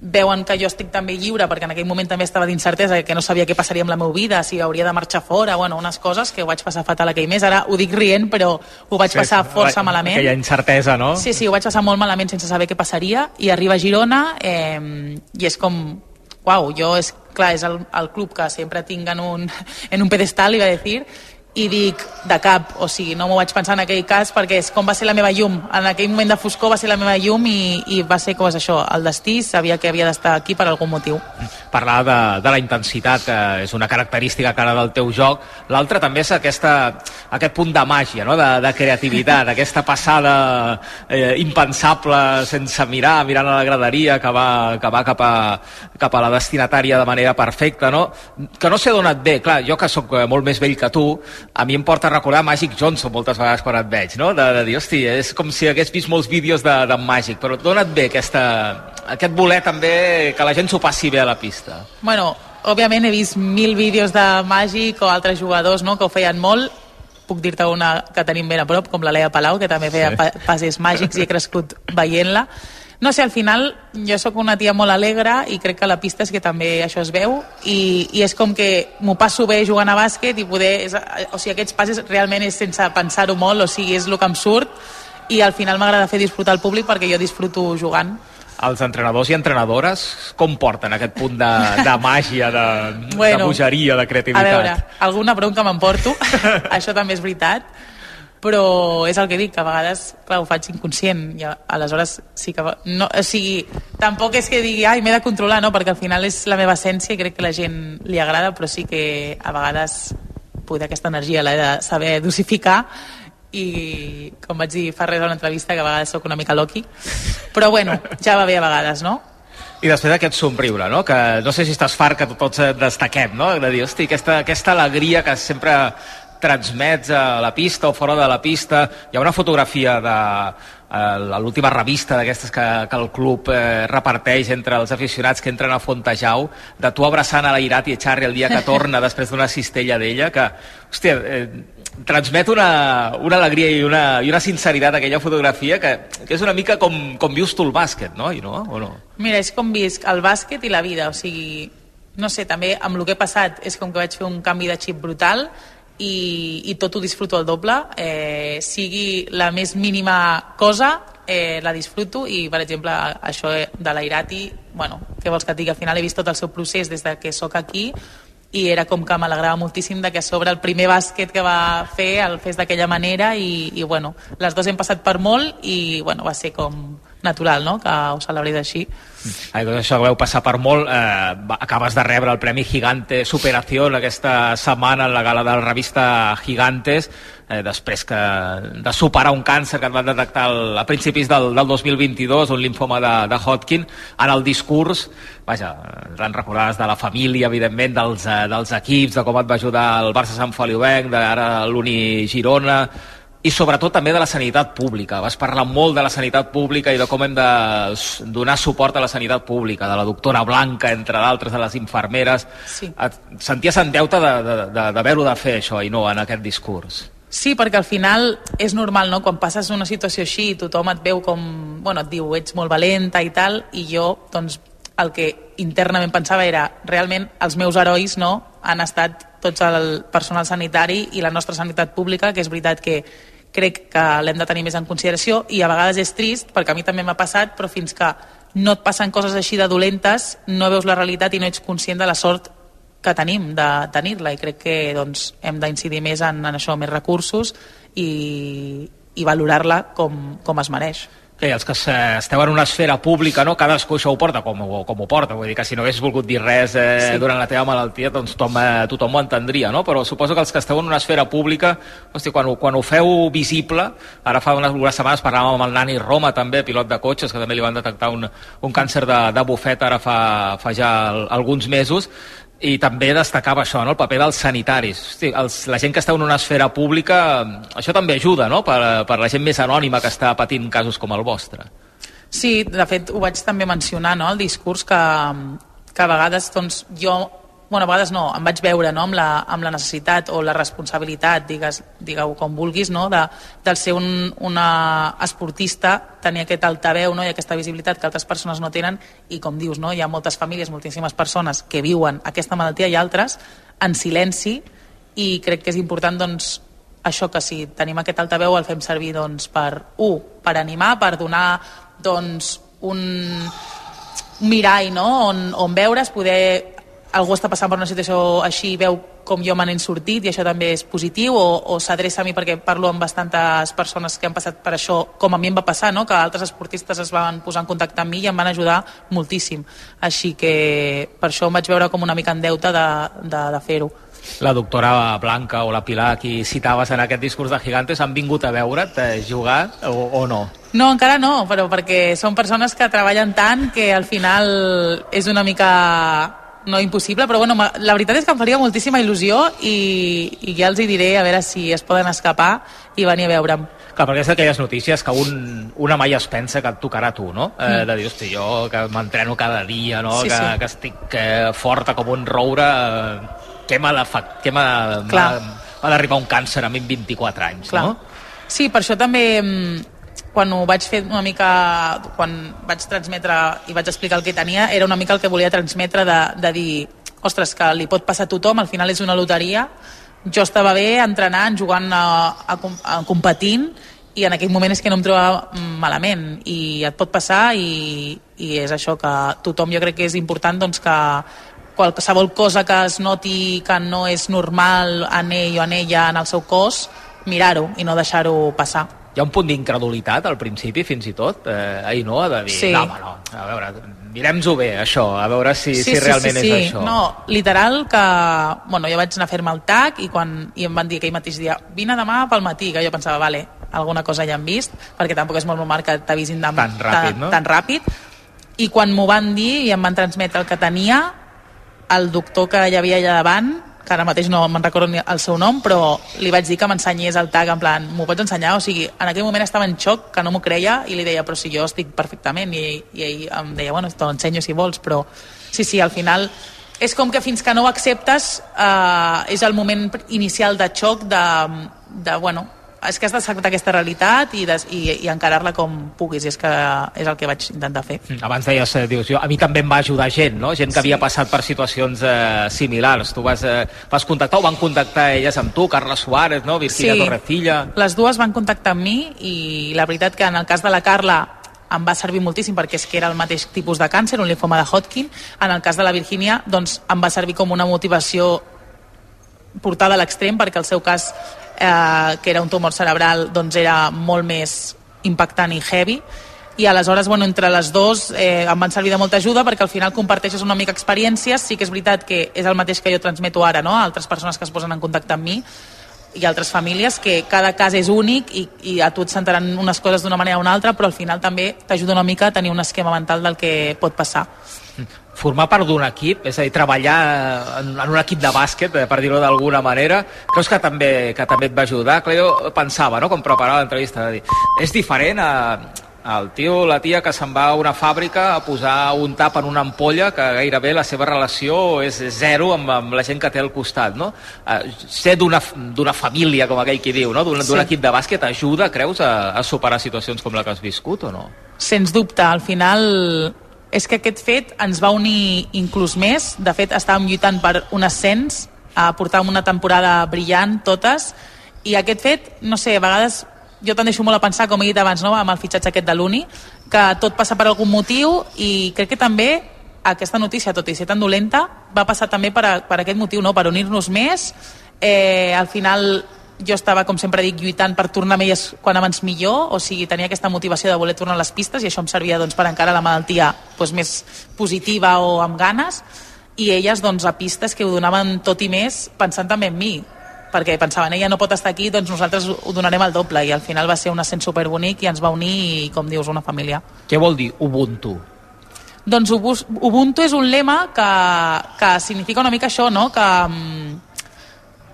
veuen que jo estic també lliure perquè en aquell moment també estava d'incertesa que no sabia què passaria amb la meva vida, si hauria de marxar fora bueno, unes coses que ho vaig passar fatal aquell mes ara ho dic rient però ho vaig passar força malament Aquella incertesa, no? Sí, sí, ho vaig passar molt malament sense saber què passaria i arriba a Girona eh, i és com, uau, jo és clar, és el, el club que sempre tinc en un, en un pedestal, iba a dir, i dic de cap, o sigui, no m'ho vaig pensar en aquell cas perquè és com va ser la meva llum en aquell moment de foscor va ser la meva llum i, i va ser com és això, el destí sabia que havia d'estar aquí per algun motiu Parlar de, de la intensitat eh, és una característica cara del teu joc. L'altra també és aquesta, aquest punt de màgia, no? de, de creativitat, aquesta passada eh, impensable sense mirar, mirant a la graderia que va, que va cap, a, cap a la destinatària de manera perfecta. No? Que no sé d'on et ve. Clar, jo que sóc eh, molt més vell que tu, a mi em porta a recordar Magic Johnson moltes vegades quan et veig, no? De, de dir, hosti, és com si hagués vist molts vídeos de, de Magic, però d'on et ve aquesta, aquest voler també que la gent s'ho passi bé a la pista? Bueno, òbviament he vist mil vídeos de Màgic o altres jugadors no, que ho feien molt. Puc dir-te una que tenim ben a prop, com la Lea Palau, que també feia Sí. sí. passes màgics i he crescut veient-la. No sé, al final jo sóc una tia molt alegre i crec que a la pista és que també això es veu i, i és com que m'ho passo bé jugant a bàsquet i poder... És, o sigui, aquests passes realment és sense pensar-ho molt, o sigui, és el que em surt i al final m'agrada fer disfrutar el públic perquè jo disfruto jugant. Els entrenadors i entrenadores com porten aquest punt de, de màgia, de, Bueno, de bogeria, de A creativitat? veure, alguna bronca m'emporto, això també és veritat, però és el que dic, que a vegades, clar, ho faig inconscient, i aleshores sí que... No, o sigui, tampoc és que digui, ai, m'he de controlar, no?, perquè al final és la meva essència i crec que la gent li agrada, però sí que a vegades poder aquesta energia l'he de saber dosificar i, com vaig dir fa res a una entrevista, que a vegades sóc una mica loqui, però bueno, ja va bé a vegades, no? I després aquest somriure, no? Que no sé si estàs fart que tots destaquem, no? De dir, hosti, aquesta, aquesta alegria que sempre transmets a la pista o fora de la pista. Hi ha una fotografia de eh, l'última revista d'aquestes que, que el club eh, reparteix entre els aficionats que entren a Fontejau, de tu abraçant a la Irati Echarri el dia que torna després d'una cistella d'ella, que, hòstia, eh, transmet una, una alegria i una, i una sinceritat aquella fotografia que, que és una mica com, com vius tu el bàsquet, no? I no? O no? Mira, és com visc el bàsquet i la vida, o sigui, no sé, també amb el que he passat és com que vaig fer un canvi de xip brutal i, i tot ho disfruto al doble. Eh, sigui la més mínima cosa eh, la disfruto i per exemple això de l'Airati bueno, què vols que et digui, al final he vist tot el seu procés des de que sóc aquí i era com que m'alegrava moltíssim de que a sobre el primer bàsquet que va fer el fes d'aquella manera i, i bueno, les dues hem passat per molt i bueno, va ser com natural no? que ho celebrés així Ai, doncs això vau passar per molt. Eh, acabes de rebre el Premi Gigante Superació aquesta setmana en la gala de la revista Gigantes, eh, després que, de superar un càncer que et van detectar el, a principis del, del 2022, un linfoma de, de Hodgkin, en el discurs, vaja, en recordaves de la família, evidentment, dels, eh, dels equips, de com et va ajudar el Barça Sant Feliuenc, de ara l'Uni Girona, i sobretot també de la sanitat pública. Vas parlar molt de la sanitat pública i de com hem de donar suport a la sanitat pública, de la doctora Blanca, entre d'altres, de les infermeres. Sí. Et senties en deute de- de- de- d'haver-ho de, de fer, això, i no en aquest discurs. Sí, perquè al final és normal, no? Quan passes una situació així, tothom et veu com... Bueno, et diu, ets molt valenta i tal, i jo, doncs, el que internament pensava era, realment, els meus herois, no?, han estat tots el personal sanitari i la nostra sanitat pública, que és veritat que crec que l'hem de tenir més en consideració i a vegades és trist, perquè a mi també m'ha passat, però fins que no et passen coses així de dolentes, no veus la realitat i no ets conscient de la sort que tenim de tenir-la i crec que doncs, hem d'incidir més en, en això, més recursos i, i valorar-la com, com es mereix. Bé, els que esteu en una esfera pública, no? cadascú això ho porta com, ho- com ho porta. Vull dir que si no haguessis volgut dir res eh, Sí. durant la teva malaltia, doncs tothom, eh, tothom ho entendria, no? Però suposo que els que esteu en una esfera pública, hosti, quan, ho- quan ho feu visible, ara fa unes, unes setmanes parlàvem amb el Nani Roma, també, pilot de cotxes, que també li van detectar un, un càncer de, de bufet ara fa, fa ja al- alguns mesos, i també destacava això, no? el paper dels sanitaris. Hosti, els, la gent que està en una esfera pública, això també ajuda, no?, per, per la gent més anònima que està patint casos com el vostre. Sí, de fet ho vaig també mencionar, no?, el discurs que, que a vegades doncs, jo, bueno, a vegades no, em vaig veure no?, amb, la, amb la necessitat o la responsabilitat, digues, digueu com vulguis, no?, de, del ser un, una esportista, tenir aquest altaveu no?, i aquesta visibilitat que altres persones no tenen i com dius, no?, hi ha moltes famílies, moltíssimes persones que viuen aquesta malaltia i altres en silenci i crec que és important doncs, això que si tenim aquest altaveu el fem servir doncs, per, un, per animar, per donar doncs, un, un mirall no? on, on veure's, poder algú està passant per una situació així i veu com jo me n'he sortit i això també és positiu o, o s'adreça a mi perquè parlo amb bastantes persones que han passat per això com a mi em va passar, no? que altres esportistes es van posar en contacte amb mi i em van ajudar moltíssim així que per això em vaig veure com una mica en deute de, de, de fer-ho La doctora Blanca o la Pilar, qui citaves en aquest discurs de Gigantes, han vingut a veure't eh, jugar o, o no? No, encara no, però perquè són persones que treballen tant que al final és una mica no impossible, però bueno, la veritat és que em faria moltíssima il·lusió i, i ja els hi diré a veure si es poden escapar i venir a veure'm. Clar, perquè és d'aquelles notícies que un, una mai es pensa que et tocarà a tu, no? Eh, Mm. de dir, hosti, jo que m'entreno cada dia, no? Sí, que, sí. que estic eh, forta com un roure, eh, què m'ha d'arribar un càncer a mi amb 24 anys, Clar. no? Sí, per això també mm, quan ho vaig fer una mica quan vaig transmetre i vaig explicar el que tenia era una mica el que volia transmetre de, de dir ostres, que li pot passar a tothom al final és una loteria. Jo estava bé entrenant, jugant a, a, com- a competint i en aquell moment és que no em trobava malament. I et pot passar i, i és això que tothom jo crec que és important doncs que qualsevol cosa que es noti que no és normal en ell o en ella en el seu cos mirar-ho i no deixar-ho passar Hi ha un punt d'incredulitat al principi, fins i tot, eh, ahir no, de dir, Sí. no, no, a veure, mirem-nos-ho bé, això, a veure si, si realment és això. No, literal que... Bueno, jo vaig anar a fer-me el TAC i, quan, i em van dir aquell mateix dia vine demà pel matí, que jo pensava, vale, alguna cosa ja han vist, perquè tampoc és molt normal que t'avisin de- Tan ràpid, no? tan ràpid. I quan m'ho van dir i em van transmetre el que tenia, el doctor que hi havia allà davant, que ara mateix no me'n recordo ni el seu nom, però li vaig dir que m'ensenyés el tag, en plan, m'ho pots ensenyar? O sigui, en aquell moment estava en xoc, que no m'ho creia, i li deia, però si jo estic perfectament, i, i ell em deia, bueno, te l'ensenyo si vols, però sí, sí, al final és com que fins que no ho acceptes eh, és el moment inicial de xoc de, de bueno, és que has d'acceptar aquesta realitat i, des, i, i encarar-la com puguis, i és que és el que vaig intentar fer. Abans deies, eh, dius, jo, a mi també em va ajudar gent, no? Gent que Sí. havia passat per situacions eh, similars. Tu vas, eh, vas contactar o van contactar elles amb tu, Carla Suárez, no? Virginia Sí. Torrecilla... Les dues van contactar amb mi i la veritat que en el cas de la Carla em va servir moltíssim perquè és que era el mateix tipus de càncer, un linfoma de Hodgkin. En el cas de la Virginia, doncs, em va servir com una motivació portada a l'extrem perquè el seu cas, eh, que era un tumor cerebral, doncs era molt més impactant i heavy i aleshores, bueno, entre les dues eh, em van servir de molta ajuda perquè al final comparteixes una mica experiències, sí que és veritat que és el mateix que jo transmeto ara, no?, a altres persones que es posen en contacte amb mi i altres famílies, que cada cas és únic i, i a tu et sentaran unes coses d'una manera o una altra, però al final també t'ajuda una mica a tenir un esquema mental del que pot passar. Formar part d'un equip, és a dir, treballar en, en un equip de bàsquet, eh, per dir-ho d'alguna manera, creus que també, que també et va ajudar? Clar, jo pensava, no?, quan preparava l'entrevista, de dir, és diferent a, el tio o la tia que se'n va a una fàbrica a posar un tap en una ampolla que gairebé la seva relació és zero amb, amb la gent que té al costat, no? Eh, ser d'una família, com aquell qui diu, no? d'un sí. equip de bàsquet ajuda, creus, a, a superar situacions com la que has viscut o no? Sens dubte, al final és que aquest fet ens va unir inclús més. De fet, estàvem lluitant per un ascens, a portar una temporada brillant totes, i aquest fet, no sé, a vegades jo te'n deixo molt a pensar, com he dit abans, no? amb el fitxatge aquest de l'Uni, que tot passa per algun motiu i crec que també aquesta notícia, tot i ser tan dolenta, va passar també per, a, per aquest motiu, no? per unir-nos més. Eh, al final jo estava, com sempre dic, lluitant per tornar amb elles quan abans millor, o sigui, tenia aquesta motivació de voler tornar a les pistes i això em servia doncs, per encara la malaltia doncs, més positiva o amb ganes i elles doncs, a pistes que ho donaven tot i més pensant també en mi perquè pensaven, ella no pot estar aquí, doncs nosaltres ho donarem al doble i al final va ser un ascens superbonic i ens va unir i, com dius, una família. Què vol dir Ubuntu? Doncs Ubuntu és un lema que, que significa una mica això, no? que mm,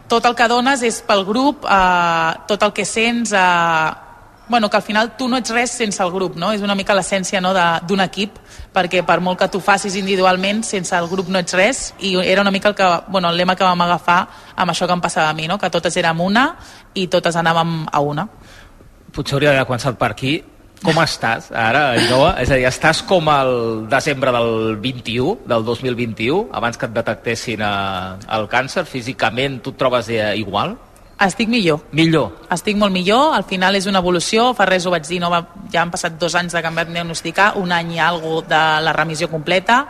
tot el que dones és pel grup, eh, tot el que sents, eh, bueno, que al final tu no ets res sense el grup, no? És una mica l'essència no, de- d'un equip, perquè per molt que tu facis individualment, sense el grup no ets res, i era una mica el, que, bueno, el lema que vam agafar amb això que em passava a mi, no? que totes érem una i totes anàvem a una. Potser hauria d'haver començat per aquí. Com estàs ara, Ainhoa? És a dir, estàs com el desembre del 21, del 2021, abans que et detectessin eh, el càncer? Físicament tu et trobes eh, igual? Estic millor. Millor. Estic molt millor, al final és una evolució, fa res ho vaig dir, no va, ja han passat dos anys de que em vam diagnosticar, un any i algo de la remissió completa,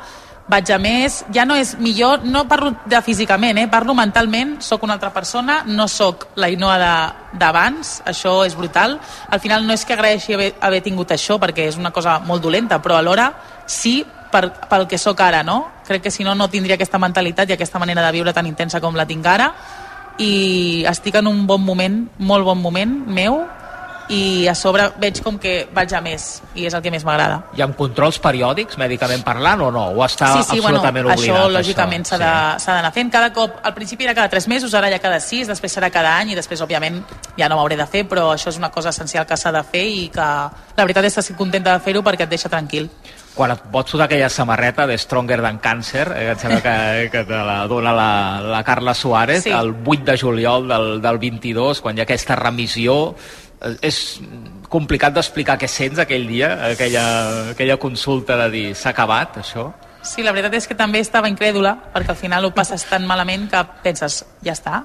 vaig a més, ja no és millor, no parlo de físicament, eh? parlo mentalment, sóc una altra persona, no sóc la Inoa d'abans, això és brutal. Al final no és que agraeixi haver, haver tingut això, perquè és una cosa molt dolenta, però alhora sí per, pel que sóc ara, no? Crec que si no, no tindria aquesta mentalitat i aquesta manera de viure tan intensa com la tinc ara, i estic en un bon moment, molt bon moment meu, i a sobre veig com que vaig a més i és el que més m'agrada. I amb controls periòdics, mèdicament parlant, o no? O està sí, sí, bueno, absolutament això oblidat? lògicament s'ha s'ha d'anar fent. Cada cop, al principi era cada 3 mesos, ara ja cada 6, després serà cada any i després, òbviament, ja no m'hauré de fer, però això és una cosa essencial que s'ha de fer i que la veritat és que estic contenta de fer-ho perquè et deixa tranquil. Quan et pots posar aquella samarreta de Stronger Than Cancer, eh, que em sembla que, que te la dona la, la Carla Suárez, Sí. el 8 de juliol del, del 22, quan hi ha aquesta remissió, eh, és complicat d'explicar què sents aquell dia, aquella, aquella consulta de dir s'ha acabat, això? Sí, la veritat és que també estava incrèdula, perquè al final ho passes tan malament que penses, ja està.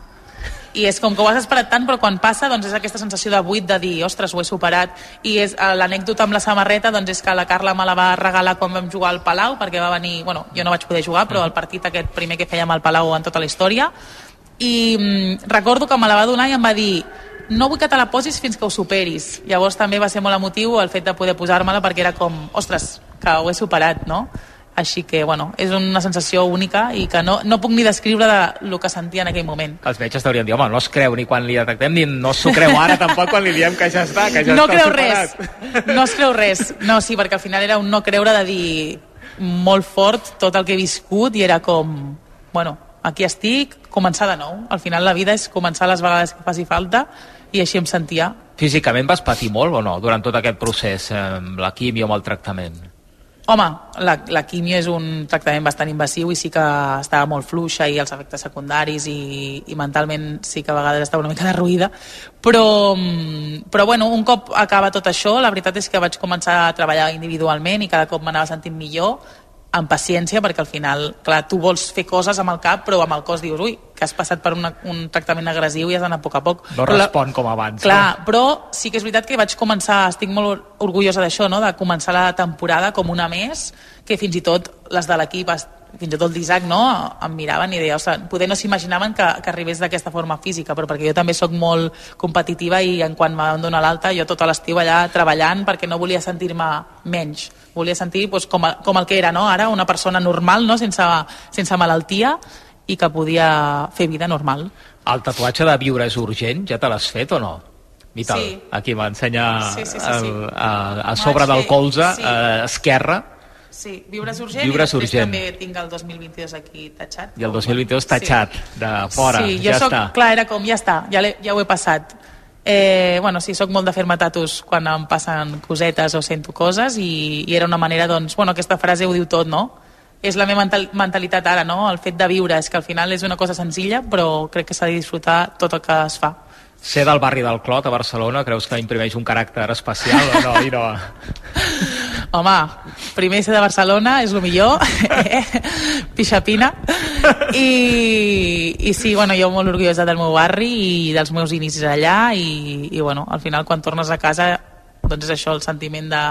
I és com que ho has esperat tant, però quan passa doncs és aquesta sensació de buit de dir, ostres, ho he superat. I és eh, l'anècdota amb la samarreta doncs és que la Carla me la va regalar quan vam jugar al Palau, perquè va venir, bueno, jo no vaig poder jugar, però el partit aquest primer que fèiem al Palau en tota la història. I mm, recordo que me la va donar i em va dir no vull que te la posis fins que ho superis. Llavors també va ser molt emotiu el fet de poder posar-me-la perquè era com, ostres, que ho he superat, no? Així que, bueno, és una sensació única i que no, no puc ni descriure de lo que sentia en aquell moment. Els metges t'haurien dit, home, no es creu ni quan li detectem, ni no s'ho creu ara tampoc quan li diem que ja està, que ja no està creu superat. res, no es creu res. No, sí, perquè al final era un no creure de dir molt fort tot el que he viscut i era com, bueno, aquí estic, començar de nou. Al final la vida és començar les vegades que faci falta i així em sentia. Físicament vas patir molt o no durant tot aquest procés, eh, amb la quimio, amb el tractament? Home, la, la químio és un tractament bastant invasiu i sí que estava molt fluixa i els efectes secundaris i, i mentalment sí que a vegades estava una mica derruïda, però, mm, però bueno, un cop acaba tot això, la veritat és que vaig començar a treballar individualment i cada cop m'anava sentint millor, amb paciència, perquè al final, clar, tu vols fer coses amb el cap, però amb el cos dius, ui, que has passat per una, un tractament agressiu i has d'anar a poc a poc. No Però la- respon com abans. Clar, però sí que és veritat que vaig començar, estic molt or- orgullosa d'això, no? de començar la temporada com una més, que fins i tot les de l'equip, fins i tot l'Isaac, no? em miraven i deia, ostres, poder no s'imaginaven que, que arribés d'aquesta forma física, però perquè jo també sóc molt competitiva i en quan m'han donat l'alta, jo tot l'estiu allà treballant perquè no volia sentir-me menys, volia sentir doncs, com, a, com el que era, no? ara una persona normal, no? sense, sense malaltia i que podia fer vida normal. El tatuatge de viure és urgent, ja te l'has fet o no? Vital, Sí. aquí m'ensenya Sí, sí, sí, sí. el- a, a sobre del colze, sí. eh, esquerra, Sí, viure urgent Viure i urgent. també tinc el 2022 aquí tatxat. i el 2022 tatxat, de fora, sí, jo ja soc, està. clar, era com, ja està, ja, ja ho he passat. Eh, bueno, sí, sóc molt de fer-me tatus quan em passen cosetes o sento coses i, i era una manera, doncs, bueno, aquesta frase ho diu tot, no? És la meva mental, mentalitat ara, no? El fet de viure, és que al final és una cosa senzilla, però crec que s'ha de disfrutar tot el que es fa. Ser del barri del Clot, a Barcelona, creus que imprimeix un caràcter especial o no? I no? Home, primer ser de Barcelona és el millor, eh? pixapina. I, I sí, bueno, jo molt orgullosa del meu barri i dels meus inicis allà i, i bueno, al final quan tornes a casa doncs és això, el sentiment de,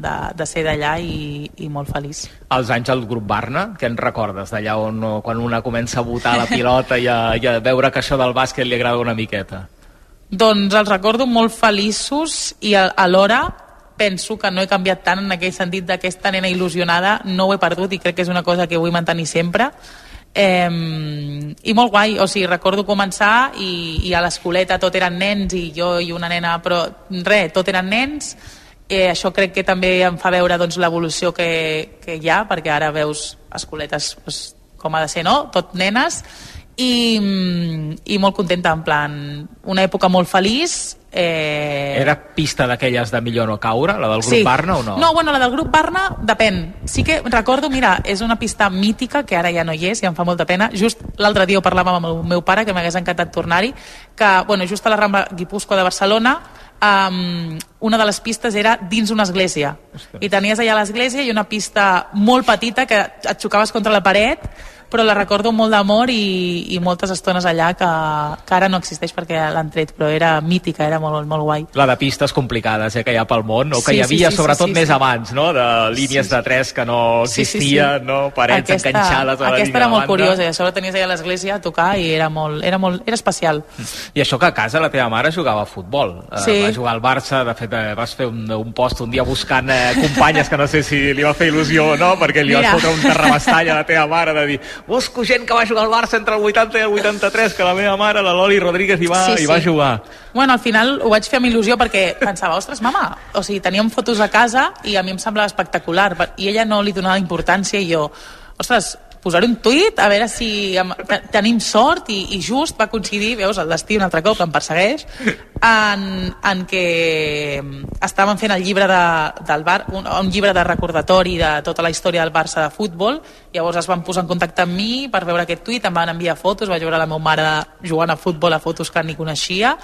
de, de ser d'allà i, i molt feliç. Els anys del grup Barna, què en recordes d'allà on quan una comença a botar la pilota i a, i a veure que això del bàsquet li agrada una miqueta? Doncs els recordo molt feliços i alhora penso que no he canviat tant en aquell sentit d'aquesta nena il·lusionada, no ho he perdut i crec que és una cosa que vull mantenir sempre. Eh, I molt guai, o sigui, recordo començar i, i a l'escoleta tot eren nens i jo i una nena, però res, tot eren nens, eh, això crec que també em fa veure doncs, l'evolució que, que hi ha, perquè ara veus escoletes doncs, com ha de ser, no? Tot nenes, i, i molt contenta, en plan, una època molt feliç. Eh... Era pista d'aquelles de millor no caure, la del grup Barna o no? No, bueno, la del grup Barna depèn. Sí que recordo, mira, és una pista mítica, que ara ja no hi és, i em fa molta pena. Just l'altre dia ho parlàvem amb el meu pare, que m'hagués encantat tornar-hi, que, bueno, just a la Rambla Guipúscoa de Barcelona, um, una de les pistes era dins una església. I tenies allà l'església i una pista molt petita que et xocaves contra la paret, però la recordo molt d'amor i, i moltes estones allà que, que ara no existeix perquè l'han tret, però era mítica, era molt, molt guai. La de pistes complicades eh, que hi ha pel món, o que Sí, hi sí, havia sí, sí, sobretot sí, més sí. abans, no? De línies de tres que no Sí, sí, sí. existien, no? Parets aquesta, enganxades a la aquesta era molt curiosa i a sobre tenies allà a l'església a tocar i era molt, era molt, era especial. I això que a casa la teva mare jugava a futbol. Eh, Sí. Va jugar al Barça, de fet eh, vas fer un, un post un dia buscant eh, companyes que no sé si li va fer il·lusió o no, perquè li Mira. vas fotre un terrabastall a la teva mare de dir busco gent que va jugar al Barça entre el 80 i el 83, que la meva mare, la Loli Rodríguez, hi va, Sí, hi va sí. jugar. Bueno, al final ho vaig fer amb il·lusió perquè pensava, ostres, mama, o sigui, teníem fotos a casa i a mi em semblava espectacular i ella no li donava importància i jo, ostres, posaré un tuit a veure si tenim sort i, i just va coincidir, veus, el destí un altre cop em persegueix en, en què estàvem fent el llibre de, del bar, un, un llibre de recordatori de tota la història del Barça de futbol. Llavors es van posar en contacte amb mi per veure aquest tuit, em van enviar fotos, vaig veure la meva mare jugant a futbol a fotos que ni coneixia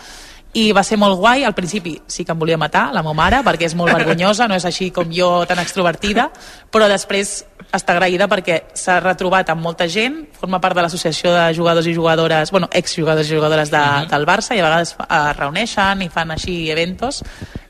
i va ser molt guai, al principi sí que em volia matar, la meva mare, perquè és molt vergonyosa, no és així com jo tan extrovertida, però després està agraïda perquè s'ha retrobat amb molta gent, forma part de l'associació de jugadors i jugadores, bueno, exjugadors i jugadores de, del Barça, i a vegades fa- es reuneixen i fan així eventos,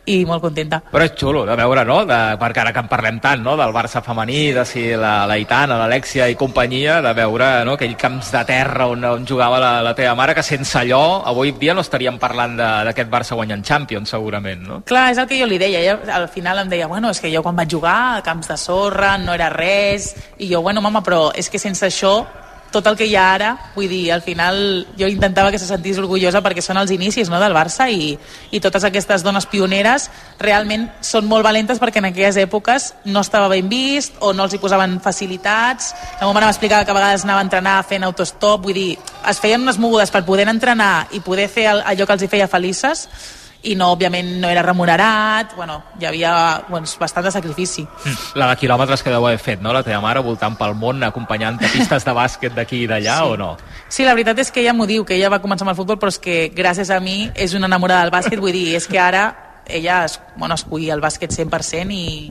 i molt contenta. Però és xulo de veure, no? De, perquè ara que en parlem tant, no? Del Barça femení, de si la, la Itana, l'Alexia i companyia, de veure no? aquell camps de terra on, on jugava la, la teva mare, que sense allò, avui dia no estaríem parlant d'aquest Barça guanyant Champions, segurament, no? Clar, és el que jo li deia. Ella al final em deia, bueno, és que jo quan vaig jugar a camps de sorra no era res, i jo, bueno, mama, però és que sense això tot el que hi ha ara, vull dir, al final jo intentava que se sentís orgullosa perquè són els inicis no, del Barça i, i totes aquestes dones pioneres realment són molt valentes perquè en aquelles èpoques no estava ben vist o no els hi posaven facilitats. La meva mare m'explicava que a vegades anava a entrenar fent autostop, vull dir, es feien unes mogudes per poder entrenar i poder fer allò que els hi feia felices i no, òbviament, no era remunerat, bueno, hi havia doncs, bastant de sacrifici. La de quilòmetres que deu haver fet, no? La teva mare voltant pel món, acompanyant a pistes de bàsquet d'aquí i d'allà, Sí. o no? Sí, la veritat és que ella m'ho diu, que ella va començar amb el futbol, però és que gràcies a mi és una enamorada del bàsquet, vull dir, és que ara ella es, bueno, escollia el bàsquet 100% i,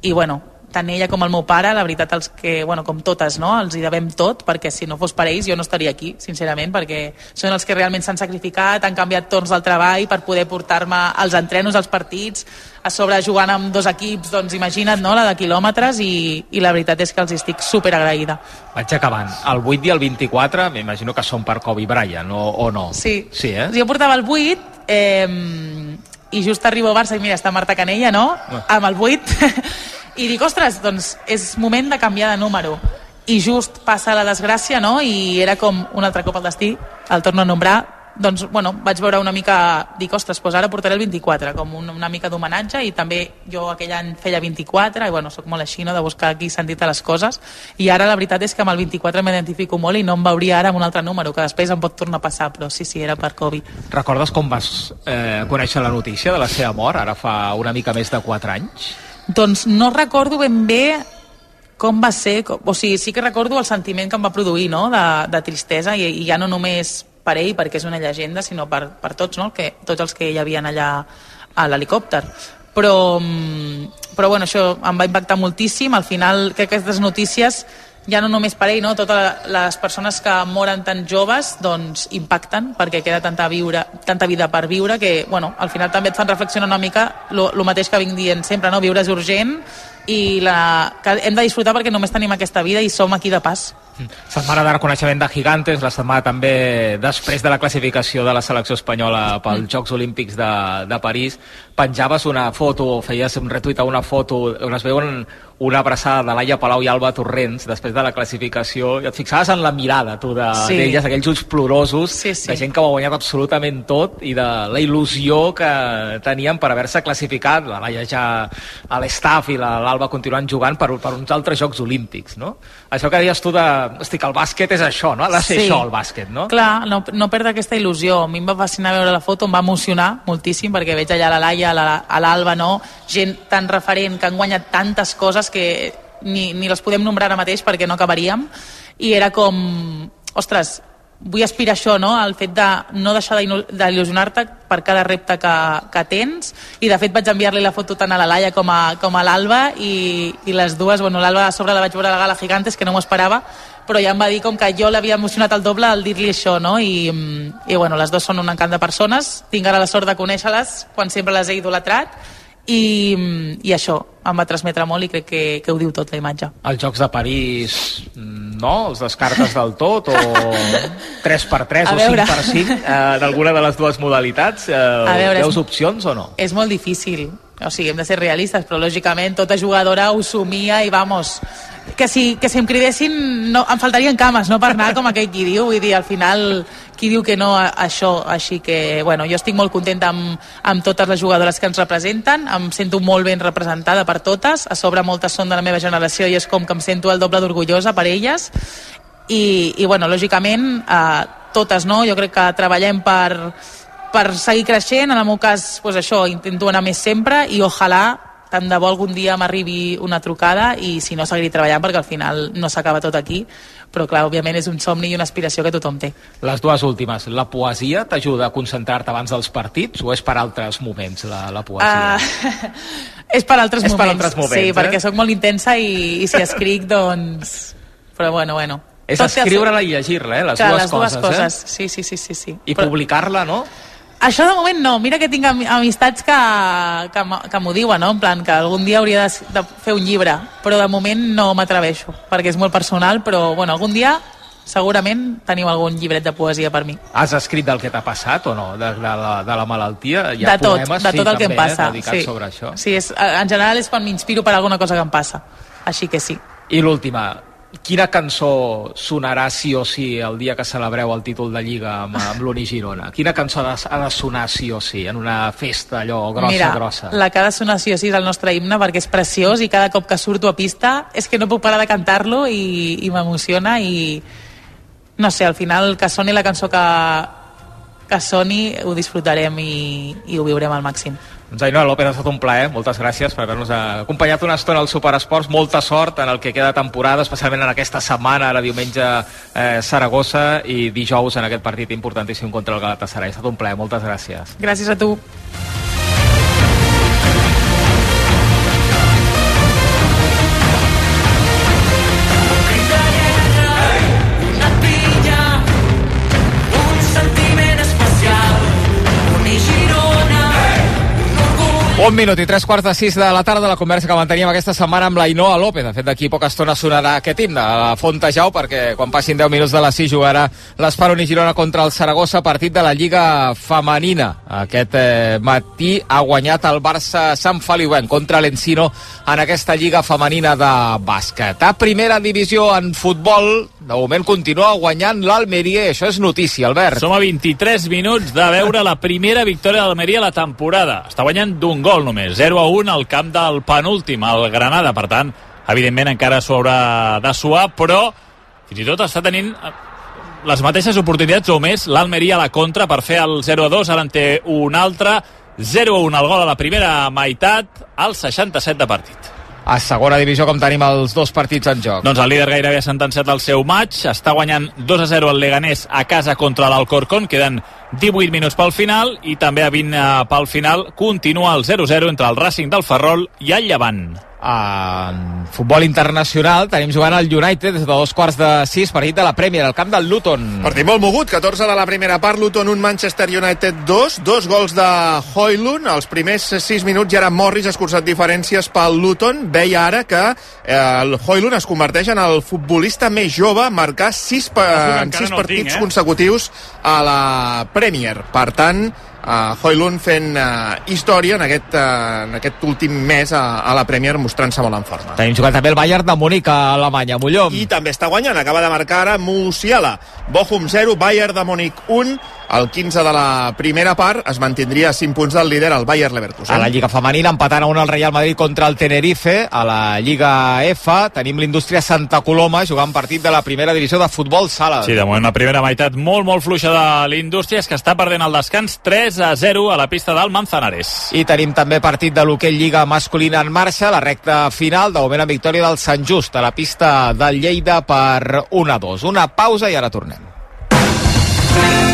i bueno, tant ella com el meu pare, la veritat, els que, bueno, com totes, no? els hi devem tot, perquè si no fos per ells jo no estaria aquí, sincerament, perquè són els que realment s'han sacrificat, han canviat torns del treball per poder portar-me als entrenos, als partits, a sobre jugant amb dos equips, doncs imagina't, no?, la de quilòmetres, i, i la veritat és que els estic super agraïda. Vaig acabant. El 8 i el 24, m'imagino que són per Kobe Bryant, o, o no? Sí. Sí, eh? Jo portava el 8 eh, i just arribo a Barça i mira, està Marta Canella, no? Amb el 8. I dic, ostres, doncs és moment de canviar de número. I just passa la desgràcia, no? I era com un altre cop al destí, el torno a nombrar, doncs, bueno, vaig veure una mica, dic, ostres, doncs ara portaré el 24, com un, una mica d'homenatge, i també jo aquell any feia 24, i bueno, sóc molt així, no?, de buscar aquí sentit a les coses, i ara la veritat és que amb el 24 m'identifico molt i no em veuria ara amb un altre número, que després em pot tornar a passar, però sí, sí, era per Kobe. Recordes com vas eh, conèixer la notícia de la seva mort, ara fa una mica més de 4 anys? Doncs no recordo ben bé com va ser, com, o sigui, sí que recordo el sentiment que em va produir, no?, de, de tristesa, i, i ja no només per ell, perquè és una llegenda, sinó per, per tots, no?, que, tots els que hi havien allà a l'helicòpter. Però, mm, però bueno, això em va impactar moltíssim, al final crec que aquestes notícies ja no només per ell, no? totes les persones que moren tan joves doncs impacten perquè queda tanta, viure, tanta vida per viure que bueno, al final també et fan reflexionar una mica el mateix que vinc dient sempre, no? viure és urgent i la, que hem de disfrutar perquè només tenim aquesta vida i som aquí de pas. Setmana de reconeixement de Gigantes, la setmana també després de la classificació de la selecció espanyola pels Jocs Olímpics de, de París, penjaves una foto, feies un retuit a una foto on es veuen una abraçada de Laia Palau i Alba Torrents després de la classificació i et fixaves en la mirada tu d'elles, Sí. de, aquells ulls plorosos Sí, sí. de gent que ho ha guanyat absolutament tot i de la il·lusió que tenien per haver-se classificat, la Laia ja a l'estaf i la- l'Alba continuant jugant per, per uns altres Jocs Olímpics, no? Això que deies tu de... Estic, el bàsquet és això, no? Ha de ser Sí. això, el bàsquet, no? Clar, no, no perdre aquesta il·lusió. A mi em va fascinar veure la foto, em va emocionar moltíssim, perquè veig allà la Laia, a la- a l'Alba, no? gent tan referent, que han guanyat tantes coses que ni, ni les podem nombrar ara mateix perquè no acabaríem. I era com, ostres, vull aspirar això, no? al fet de no deixar d'il- d'il·lusionar-te per cada repte que, que tens i de fet vaig enviar-li la foto tant a la Laia com a, com a l'Alba i, i les dues, bueno, l'Alba a sobre la vaig veure a la gala Gigantes que no m'ho esperava però ja em va dir com que jo l'havia emocionat el doble al dir-li això, no? I, I bueno, les dues són un encant de persones, tinc ara la sort de conèixer-les quan sempre les he idolatrat i, i això em va transmetre molt i crec que, que ho diu tot la imatge. Els Jocs de París, no? Els descartes del tot o 3x3 A o veure. 5x5 eh, d'alguna de les dues modalitats? Eh, A veure, és- veus opcions o no? És molt difícil, o sigui, hem de ser realistes, però lògicament tota jugadora ho somia i vamos, que si, que si em cridessin no, em faltarien cames, no per anar com aquell qui diu, vull dir, al final qui diu que no a, a això, així que bueno, jo estic molt contenta amb, amb totes les jugadores que ens representen, em sento molt ben representada per totes, a sobre moltes són de la meva generació i és com que em sento el doble d'orgullosa per elles. I, i bueno, lògicament eh, totes, no? Jo crec que treballem per, per seguir creixent, en el meu cas pues això, intento anar més sempre i ojalà tant de bo algun dia m'arribi una trucada i si no seguiré treballant perquè al final no s'acaba tot aquí però clar, òbviament és un somni i una aspiració que tothom té. Les dues últimes. La poesia t'ajuda a concentrar-te abans dels partits o és per altres moments, la, la poesia? Uh, és per altres És per moments. altres moments, sí, eh? perquè sóc molt intensa i, i si escric, doncs... Però bueno, bueno. és escriure-la i llegir-la, eh? Les Clar, dues les dues coses, coses. Sí, sí, sí, sí, sí. eh? I publicar-la, no? Això de moment no, mira que tinc ami- amistats que, que, que m'ho diuen, no? en plan que algun dia hauria de, de fer un llibre, però de moment no m'atreveixo, perquè és molt personal, però bueno, algun dia segurament teniu algun llibret de poesia per mi. Has escrit del que t'ha passat o no? De, de, la, de la malaltia? Hi ha de tot, poemes, de sí, tot el que també, em passa. Eh, sí. sobre això. Sí, és, en general és quan m'inspiro per alguna cosa que em passa, així que sí. I l'última, quina cançó sonarà sí o sí el dia que celebreu el títol de Lliga amb, amb l'Uni Girona? Quina cançó ha de, ha de sonar sí o sí en una festa allò grossa, Mira, grossa? la que ha de sonar sí o sí és el nostre himne perquè és preciós i cada cop que surto a pista és que no puc parar de cantar-lo i, i m'emociona i no sé, al final que soni la cançó que, que soni, ho disfrutarem i, i ho viurem al màxim. Doncs Ainhoa López, ha estat un plaer. Moltes gràcies per haver-nos acompanyat una estona al Superesports. Molta sort en el que queda temporada, especialment en aquesta setmana, ara diumenge eh, Saragossa i dijous en aquest partit importantíssim contra el Galatasaray. Ha estat un plaer. Moltes gràcies. Gràcies a tu. Un minut i tres quarts de sis de la tarda la conversa que manteníem aquesta setmana amb la Inoa López. De fet, d'aquí poca estona sonarà aquest himne a la Fontejau perquè quan passin 10 minuts de les 6 jugarà l'Esparun i Girona contra el Saragossa, partit de la Lliga Femenina. Aquest eh, matí ha guanyat el Barça Sant Feliuenc contra l'Encino en aquesta Lliga Femenina de bàsquet. A primera divisió en futbol, de moment continua guanyant l'Almeria això és notícia, Albert. Som a 23 minuts de veure la primera victòria de l'Almeria a la temporada. Està guanyant d'un gol només, 0 a 1 al camp del penúltim, el Granada. Per tant, evidentment encara s'ho haurà de suar, però fins i tot està tenint eh, les mateixes oportunitats o més l'Almeria a la contra per fer el 0 a 2, ara en té un altre. 0 a 1 el gol a la primera meitat al 67 de partit. A segona divisió com tenim els dos partits en joc. Doncs el líder gairebé ha sentenciat el seu maig, està guanyant 2 a 0 el Leganés a casa contra l'Alcorcón, queden 18 minuts pel final i també a 20 eh, pel final continua el 0-0 entre el Racing del Ferrol i el Llevant. En futbol internacional tenim jugant el United des de dos quarts de sis, partit de la Premier, al camp del Luton. Partit molt mogut, 14 de la primera part, Luton 1, Manchester United 2, dos gols de Hoylund, els primers 6 minuts ja era Morris escurçat diferències pel Luton, veia ara que eh, el Hoylund es converteix en el futbolista més jove a marcar 6 pa en 6 no partits tinc, eh? consecutius a la Premier. Per tant, uh, Hoylund fent uh, història en aquest, uh, en aquest últim mes a, a la Premier mostrant-se molt en forma. Tenim jugat també el Bayern de Múnich a Alemanya, Mollom. I també està guanyant, acaba de marcar ara Musiala. Bochum 0, Bayern de Múnich 1. El 15 de la primera part es mantindria a 5 punts del líder, el Bayern Leverkusen. A la Lliga Femenina, empatant a un el Real Madrid contra el Tenerife. A la Lliga F tenim l'Indústria Santa Coloma jugant partit de la primera divisió de futbol sala. Sí, de moment la primera meitat molt, molt fluixa de l'Indústria, és que està perdent el descans 3 a 0 a la pista del Manzanares. I tenim també partit de l'hoquei Lliga masculina en marxa, la recta final, de moment en victòria del Sant Just a la pista del Lleida per 1 a 2. Una pausa i ara tornem.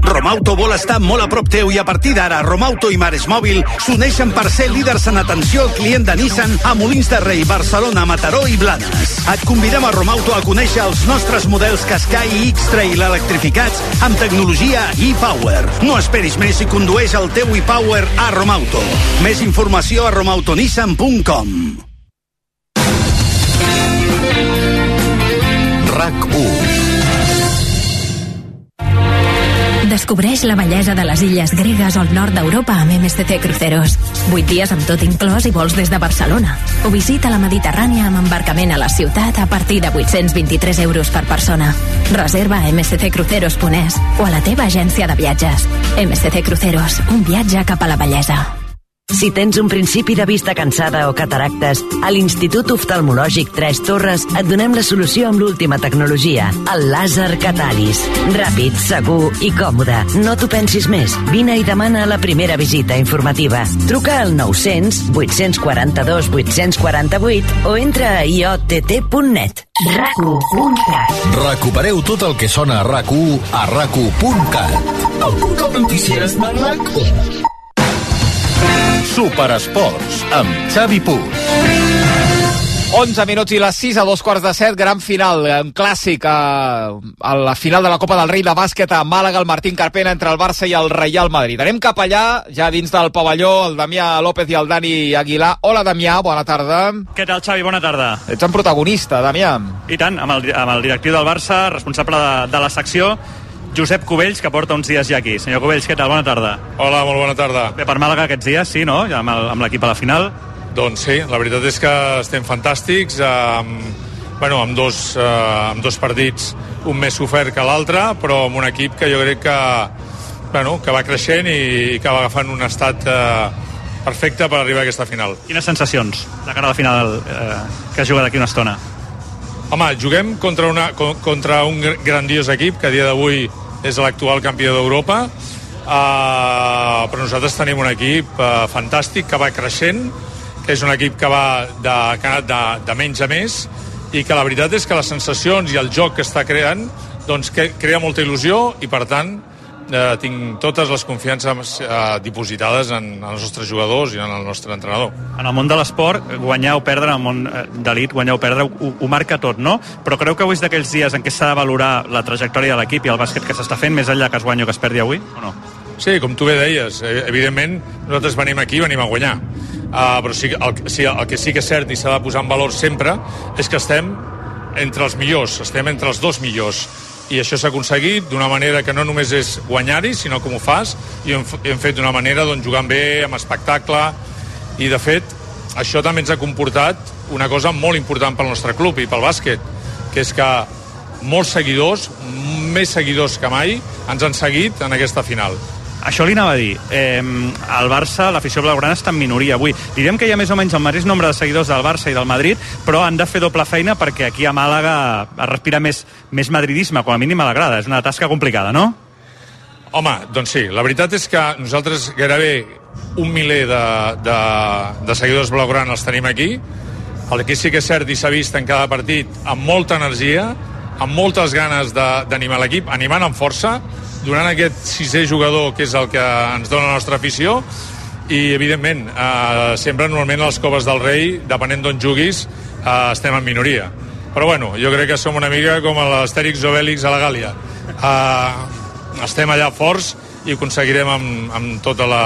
Romauto vol estar molt a prop teu i a partir d'ara Romauto i Mares Mòbil s'uneixen per ser líders en atenció al client de Nissan a Molins de Rei, Barcelona, Mataró i Blanes. Et convidem a Romauto a conèixer els nostres models Qashqai i X-Trail electrificats amb tecnologia e-Power. No esperis més i condueix el teu e-Power a Romauto. Més informació a romautonissan.com RAC 1 Descobreix la bellesa de les illes gregues el nord d'Europa amb MSC Cruceros. 8 dies amb tot inclòs i vols des de Barcelona. O visita la Mediterrània amb embarcament a la ciutat a partir de 823 euros per persona. Reserva a msccruceros.es o a la teva agència de viatges. MSC Cruceros, un viatge cap a la bellesa. Si tens un principi de vista cansada o cataractes, a l'Institut Oftalmològic 3 Torres et donem la solució amb l'última tecnologia, el làser Catalis. Ràpid, segur i còmode. No t'ho pensis més. Vine i demana la primera visita informativa. Truca al 900 842 848 o entra a iott.net. RAC1.cat Recupereu tot el que sona a RAC1 a RAC1.cat. El portal de notícies de RAC1. Superesports, amb Xavi Puig. 11 minuts i les 6 a dos quarts de set, gran final, un clàssic a, a la final de la Copa del Rei de bàsquet a Màlaga, el Martín Carpena entre el Barça i el Real Madrid. Anem cap allà, ja dins del pavelló, el Damià López i el Dani Aguilar. Hola, Damià, bona tarda. Què tal, Xavi? Bona tarda. Ets un protagonista, Damià. I tant, amb el, amb el directiu del Barça, responsable de, de la secció, Josep Cubells, que porta uns dies ja aquí. Senyor Cubells, què tal? Bona tarda. Hola, molt bona tarda. Bé, per Màlaga aquests dies, sí, no? Ja amb l'equip a la final. Doncs sí, la veritat és que estem fantàstics, amb, bueno, amb, dos, eh, amb dos partits, un més sofert que l'altre, però amb un equip que jo crec que, bueno, que va creixent i que va agafant un estat eh, perfecte per arribar a aquesta final. Quines sensacions de cara a la final eh, que es juga d'aquí una estona? Home, juguem contra, una, co- contra un gr- grandiós equip que a dia d'avui és l'actual campió d'Europa, uh, però nosaltres tenim un equip uh, fantàstic que va creixent, que és un equip que va de, que ha anat de, de menys a més i que la veritat és que les sensacions i el joc que està creant doncs que crea molta il·lusió i per tant eh, tinc totes les confiances eh, dipositades en, en els nostres jugadors i en el nostre entrenador. En el món de l'esport, guanyar o perdre, en el món eh, d'elit, guanyar o perdre, ho, ho marca tot, no? Però creu que avui és d'aquells dies en què s'ha de valorar la trajectòria de l'equip i el bàsquet que s'està fent, més enllà que es guanyi o que es perdi avui, o no? Sí, com tu bé deies, eh, evidentment nosaltres venim aquí i venim a guanyar. Uh, però sí, el, sí, el que sí que és cert i s'ha de posar en valor sempre és que estem entre els millors, estem entre els dos millors. I això s'ha aconseguit d'una manera que no només és guanyar-hi, sinó com ho fas, i ho hem, hem fet d'una manera doncs, jugant bé, amb espectacle, i de fet això també ens ha comportat una cosa molt important pel nostre club i pel bàsquet, que és que molts seguidors, més seguidors que mai, ens han seguit en aquesta final. Això li anava a dir. Eh, el Barça, l'afició blaugrana està en minoria avui. Direm que hi ha més o menys el mateix nombre de seguidors del Barça i del Madrid, però han de fer doble feina perquè aquí a Màlaga es respira més, més madridisme, com a mínim a la grada. És una tasca complicada, no? Home, doncs sí, la veritat és que nosaltres gairebé un miler de, de, de seguidors blaugrana els tenim aquí. El que sí que és cert i s'ha vist en cada partit amb molta energia, amb moltes ganes d'animar l'equip, animant amb força, donant aquest sisè jugador que és el que ens dona la nostra afició i evidentment eh, sempre normalment a les coves del rei depenent d'on juguis eh, estem en minoria. Però bueno, jo crec que som una mica com l'Astèrix Obèlix a la Gàlia eh, estem allà forts i ho aconseguirem amb, amb, tota la,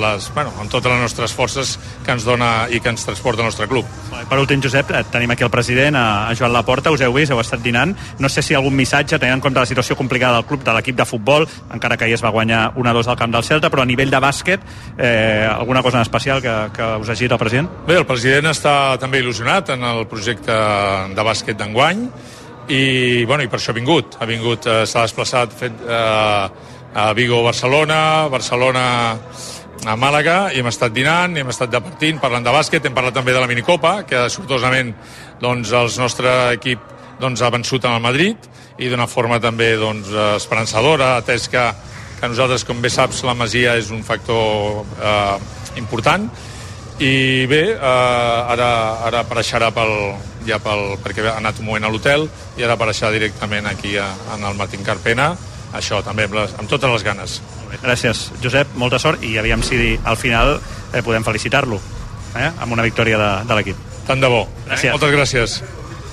les, bueno, amb totes les nostres forces que ens dona i que ens transporta el nostre club. Per últim, Josep, eh, tenim aquí el president, a, a Joan Laporta, us heu vist, heu estat dinant. No sé si algun missatge, tenint en compte la situació complicada del club, de l'equip de futbol, encara que ahir es va guanyar 1-2 al camp del Celta, però a nivell de bàsquet, eh, alguna cosa en especial que, que us hagi dit el president? Bé, el president està també il·lusionat en el projecte de bàsquet d'enguany i, bueno, i per això ha vingut. Ha vingut, eh, s'ha desplaçat fet, eh, a Vigo, Barcelona, Barcelona a Màlaga, i hem estat dinant, i hem estat departint, parlant de bàsquet, hem parlat també de la minicopa, que sortosament doncs, el nostre equip doncs, ha vençut en el Madrid, i d'una forma també doncs, esperançadora, atès que, que nosaltres, com bé saps, la Masia és un factor eh, important, i bé, eh, ara, ara apareixerà pel, ja pel, perquè ha anat un moment a l'hotel i ara apareixerà directament aquí a, en el Martín Carpena això també amb, les, amb totes les ganes Gràcies, Josep, molta sort i aviam si al final eh, podem felicitar-lo eh, amb una victòria de, de l'equip. Tant de bo. Gràcies. Moltes gràcies.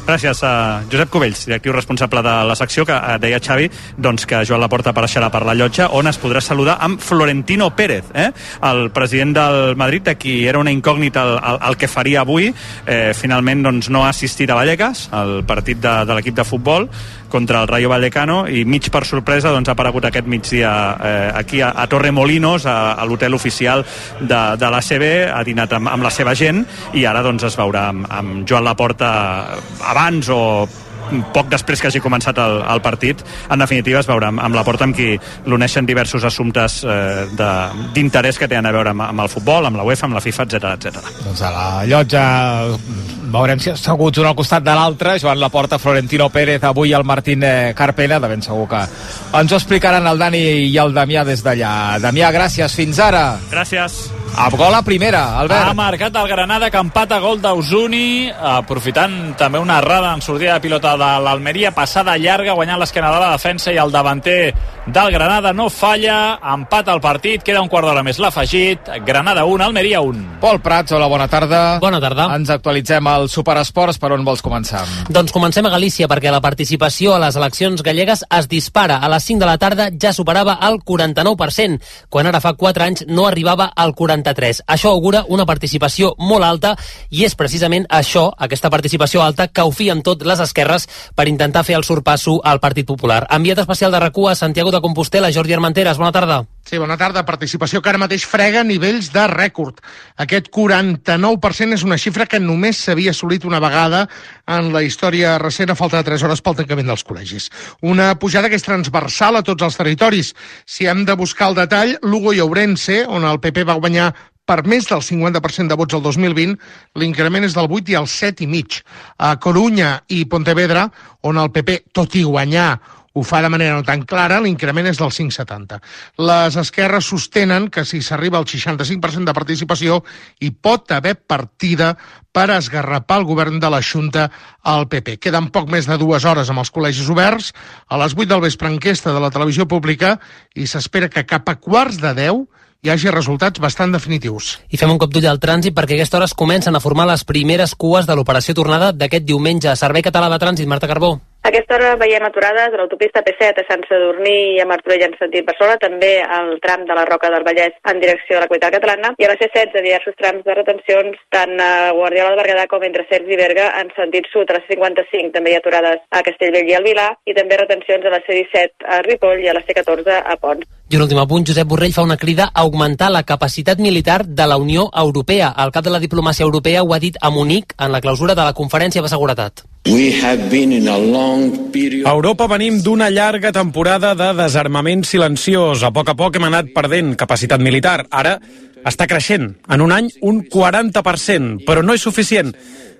Gràcies a Josep Cubells, directiu responsable de la secció, que eh, deia Xavi doncs, que Joan Laporta apareixerà per la llotja, on es podrà saludar amb Florentino Pérez, eh? el president del Madrid, de qui era una incògnita el, el, el que faria avui. Eh, finalment doncs, no ha assistit a Vallecas, al partit de, de l'equip de futbol, contra el Rayo Vallecano i mig per sorpresa doncs, ha aparegut aquest migdia eh, aquí a, a Torremolinos a, a l'hotel oficial de, de l'ACB ha dinat amb, amb la seva gent i ara doncs, es veurà amb, amb Joan Laporta abans o poc després que hagi començat el, el partit, en definitiva es veurà amb, amb la porta amb qui l'uneixen diversos assumptes eh, d'interès que tenen a veure amb, amb el futbol, amb la UEFA, amb la FIFA, etc etc. Doncs a la llotja veurem si asseguts un al costat de l'altre, Joan Laporta, Florentino Pérez, avui el Martín eh, Carpena, de ben segur que ens ho explicaran el Dani i el Damià des d'allà. Damià, gràcies, fins ara. Gràcies. A gol a primera, Albert. Ha marcat el Granada que empata gol d'Ausuni, aprofitant també una errada en sortida de pilota de l'Almeria, passada llarga, guanyant l'esquena de la defensa i el davanter del Granada no falla, empata el partit, queda un quart d'hora més l'afegit, Granada 1, Almeria 1. Pol Prats, hola, bona tarda. Bona tarda. Ens actualitzem al Superesports, per on vols començar? Doncs comencem a Galícia perquè la participació a les eleccions gallegues es dispara. A les 5 de la tarda ja superava el 49%, quan ara fa 4 anys no arribava al 43%. Això augura una participació molt alta i és precisament això, aquesta participació alta, que ho fien tot les esquerres per intentar fer el sorpasso al Partit Popular. Enviat especial de RAC1 a Santiago de Compostela, Jordi Armenteres, bona tarda. Sí, bona tarda. Participació que ara mateix frega nivells de rècord. Aquest 49% és una xifra que només s'havia assolit una vegada en la història recent a falta de 3 hores pel tancament dels col·legis. Una pujada que és transversal a tots els territoris. Si hem de buscar el detall, Lugo i Ourense, on el PP va guanyar per més del 50% de vots el 2020, l'increment és del 8 i el 7 i mig. A Corunya i Pontevedra, on el PP, tot i guanyar, ho fa de manera no tan clara, l'increment és del 5,70. Les esquerres sostenen que si s'arriba al 65% de participació hi pot haver partida per esgarrapar el govern de la Junta al PP. Queden poc més de dues hores amb els col·legis oberts. A les 8 del vespre enquesta de la televisió pública i s'espera que cap a quarts de 10 hi hagi resultats bastant definitius. I fem un cop d'ull al trànsit perquè a aquesta hora es comencen a formar les primeres cues de l'operació tornada d'aquest diumenge. Servei Català de Trànsit, Marta Carbó. Aquesta hora veiem aturades a l'autopista P7 a Sant Sadurní i a Martorell en sentit Barcelona, també al tram de la Roca del Vallès en direcció a la capital catalana, i a la C16 diversos trams de retencions tant a Guardiola de Berguedà com entre Cercs i Berga en sentit sud. A la C55 també hi ha aturades a Castellbell i al Vilar i també retencions a la C17 a Ripoll i a la C14 a Pont. I un últim apunt, Josep Borrell fa una crida a augmentar la capacitat militar de la Unió Europea. El cap de la diplomàcia europea ho ha dit a Munic en la clausura de la conferència de seguretat. A Europa venim d'una llarga temporada de desarmament silenciós. A poc a poc hem anat perdent capacitat militar. Ara està creixent. En un any, un 40%. Però no és suficient.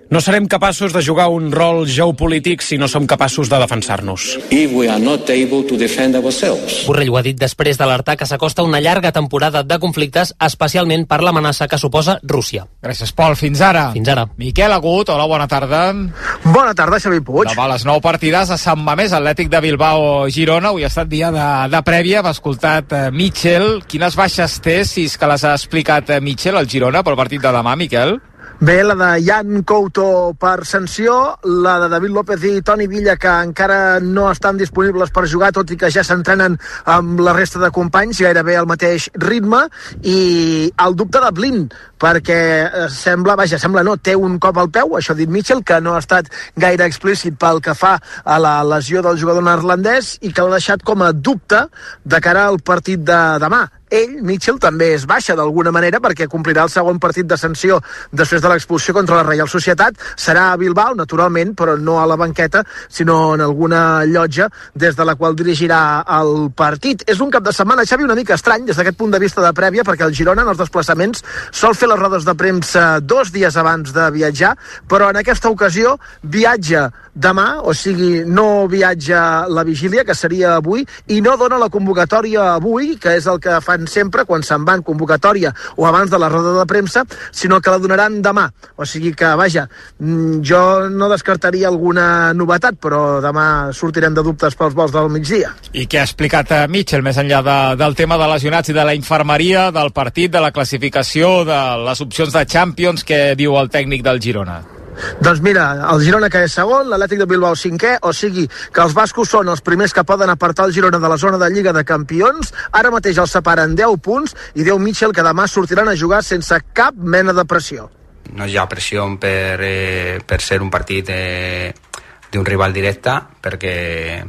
No serem capaços de jugar un rol geopolític si no som capaços de defensar-nos. Borrell ho ha dit després d'alertar que s'acosta una llarga temporada de conflictes, especialment per l'amenaça que suposa Rússia. Gràcies, Pol. Fins ara. Fins ara. Miquel Agut, hola, bona tarda. Bona tarda, Xavi Puig. Demà a les 9 partides a Sant Mamés, Atlètic de Bilbao, Girona. Avui ha estat dia de, de prèvia. Hem escoltat eh, Mitchell. Quines baixes té, si és que les ha explicat eh, Mitchell al Girona pel partit de demà, Miquel? Bé, la de Jan Couto per sanció, la de David López i Toni Villa, que encara no estan disponibles per jugar, tot i que ja s'entrenen amb la resta de companys, gairebé al mateix ritme, i el dubte de Blin, perquè eh, sembla, vaja, sembla no, té un cop al peu, això ha dit Mitchell, que no ha estat gaire explícit pel que fa a la lesió del jugador neerlandès i que l'ha deixat com a dubte de cara al partit de demà ell, Mitchell, també es baixa d'alguna manera perquè complirà el segon partit de sanció després de l'expulsió contra la Reial Societat. Serà a Bilbao, naturalment, però no a la banqueta, sinó en alguna llotja des de la qual dirigirà el partit. És un cap de setmana, Xavi, una mica estrany des d'aquest punt de vista de prèvia, perquè el Girona en els desplaçaments sol fer les rodes de premsa dos dies abans de viatjar, però en aquesta ocasió viatja demà, o sigui, no viatja la vigília, que seria avui, i no dona la convocatòria avui, que és el que fan sempre quan se'n van convocatòria o abans de la roda de premsa, sinó que la donaran demà. O sigui que, vaja, mm, jo no descartaria alguna novetat, però demà sortirem de dubtes pels vols del migdia. I què ha explicat eh, Mitchell, més enllà de, del tema de lesionats i de la infermeria, del partit, de la classificació, de les opcions de Champions, que diu el tècnic del Girona? Doncs mira, el Girona que és segon, l'Atlètic de Bilbao cinquè, o sigui que els bascos són els primers que poden apartar el Girona de la zona de Lliga de Campions. Ara mateix els separen 10 punts i diu Mitchell que demà sortiran a jugar sense cap mena de pressió. no hi ha pressió per, eh, per ser un partit eh, d'un rival directe perquè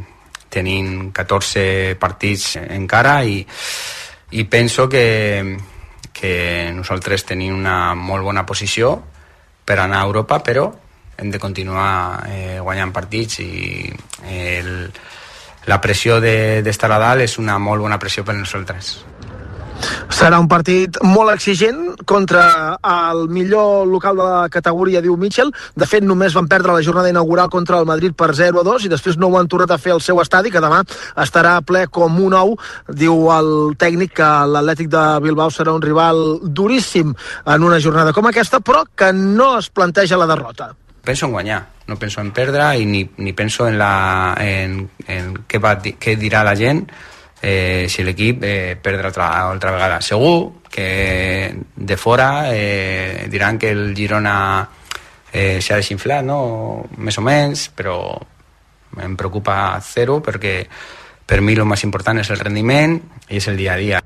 tenim 14 partits encara i, i penso que, que nosaltres tenim una molt bona posició per anar a Europa però hem de continuar eh, guanyant partits i el, la pressió de- d'estar a dalt és una molt bona pressió per nosaltres. Serà un partit molt exigent contra el millor local de la categoria, diu Mitchell. De fet, només van perdre la jornada inaugural contra el Madrid per 0 a 2 i després no ho han tornat a fer al seu estadi, que demà estarà ple com un ou. Diu el tècnic que l'Atlètic de Bilbao serà un rival duríssim en una jornada com aquesta, però que no es planteja la derrota. Penso en guanyar, no penso en perdre i ni, ni penso en, la, en, en què, va, què dirà la gent eh, si l'equip eh, perdrà altra, altra vegada. Segur que de fora eh, diran que el Girona eh, s'ha desinflat, no? més o menys, però em preocupa zero perquè per mi el més important és el rendiment i és el dia a dia.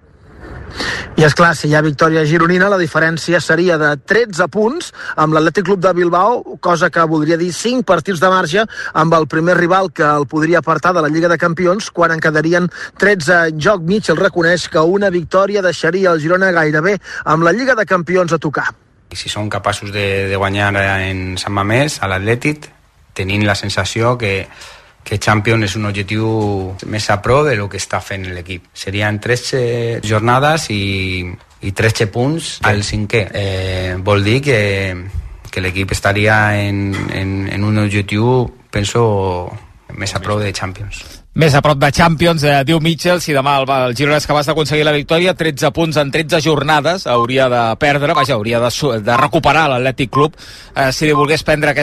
I és clar, si hi ha victòria gironina, la diferència seria de 13 punts amb l'Atlètic Club de Bilbao, cosa que voldria dir 5 partits de marge amb el primer rival que el podria apartar de la Lliga de Campions, quan en quedarien 13 en joc. Mitchell reconeix que una victòria deixaria el Girona gairebé amb la Lliga de Campions a tocar. I si som capaços de, de guanyar en Sant Mamés, a l'Atlètic, tenint la sensació que, que Champions és un objectiu més a pro de lo que està fent l'equip. Serien 13 jornades i, i 13 punts al cinquè. Eh, vol dir que, que l'equip estaria en, en, en un objectiu, penso, més a pro de Champions. Més a prop de Champions, eh, diu Mitchell, si demà el, el Girona és capaç d'aconseguir la victòria, 13 punts en 13 jornades, hauria de perdre, vaja, hauria de, de recuperar l'Atlètic Club, eh, si li volgués prendre aquest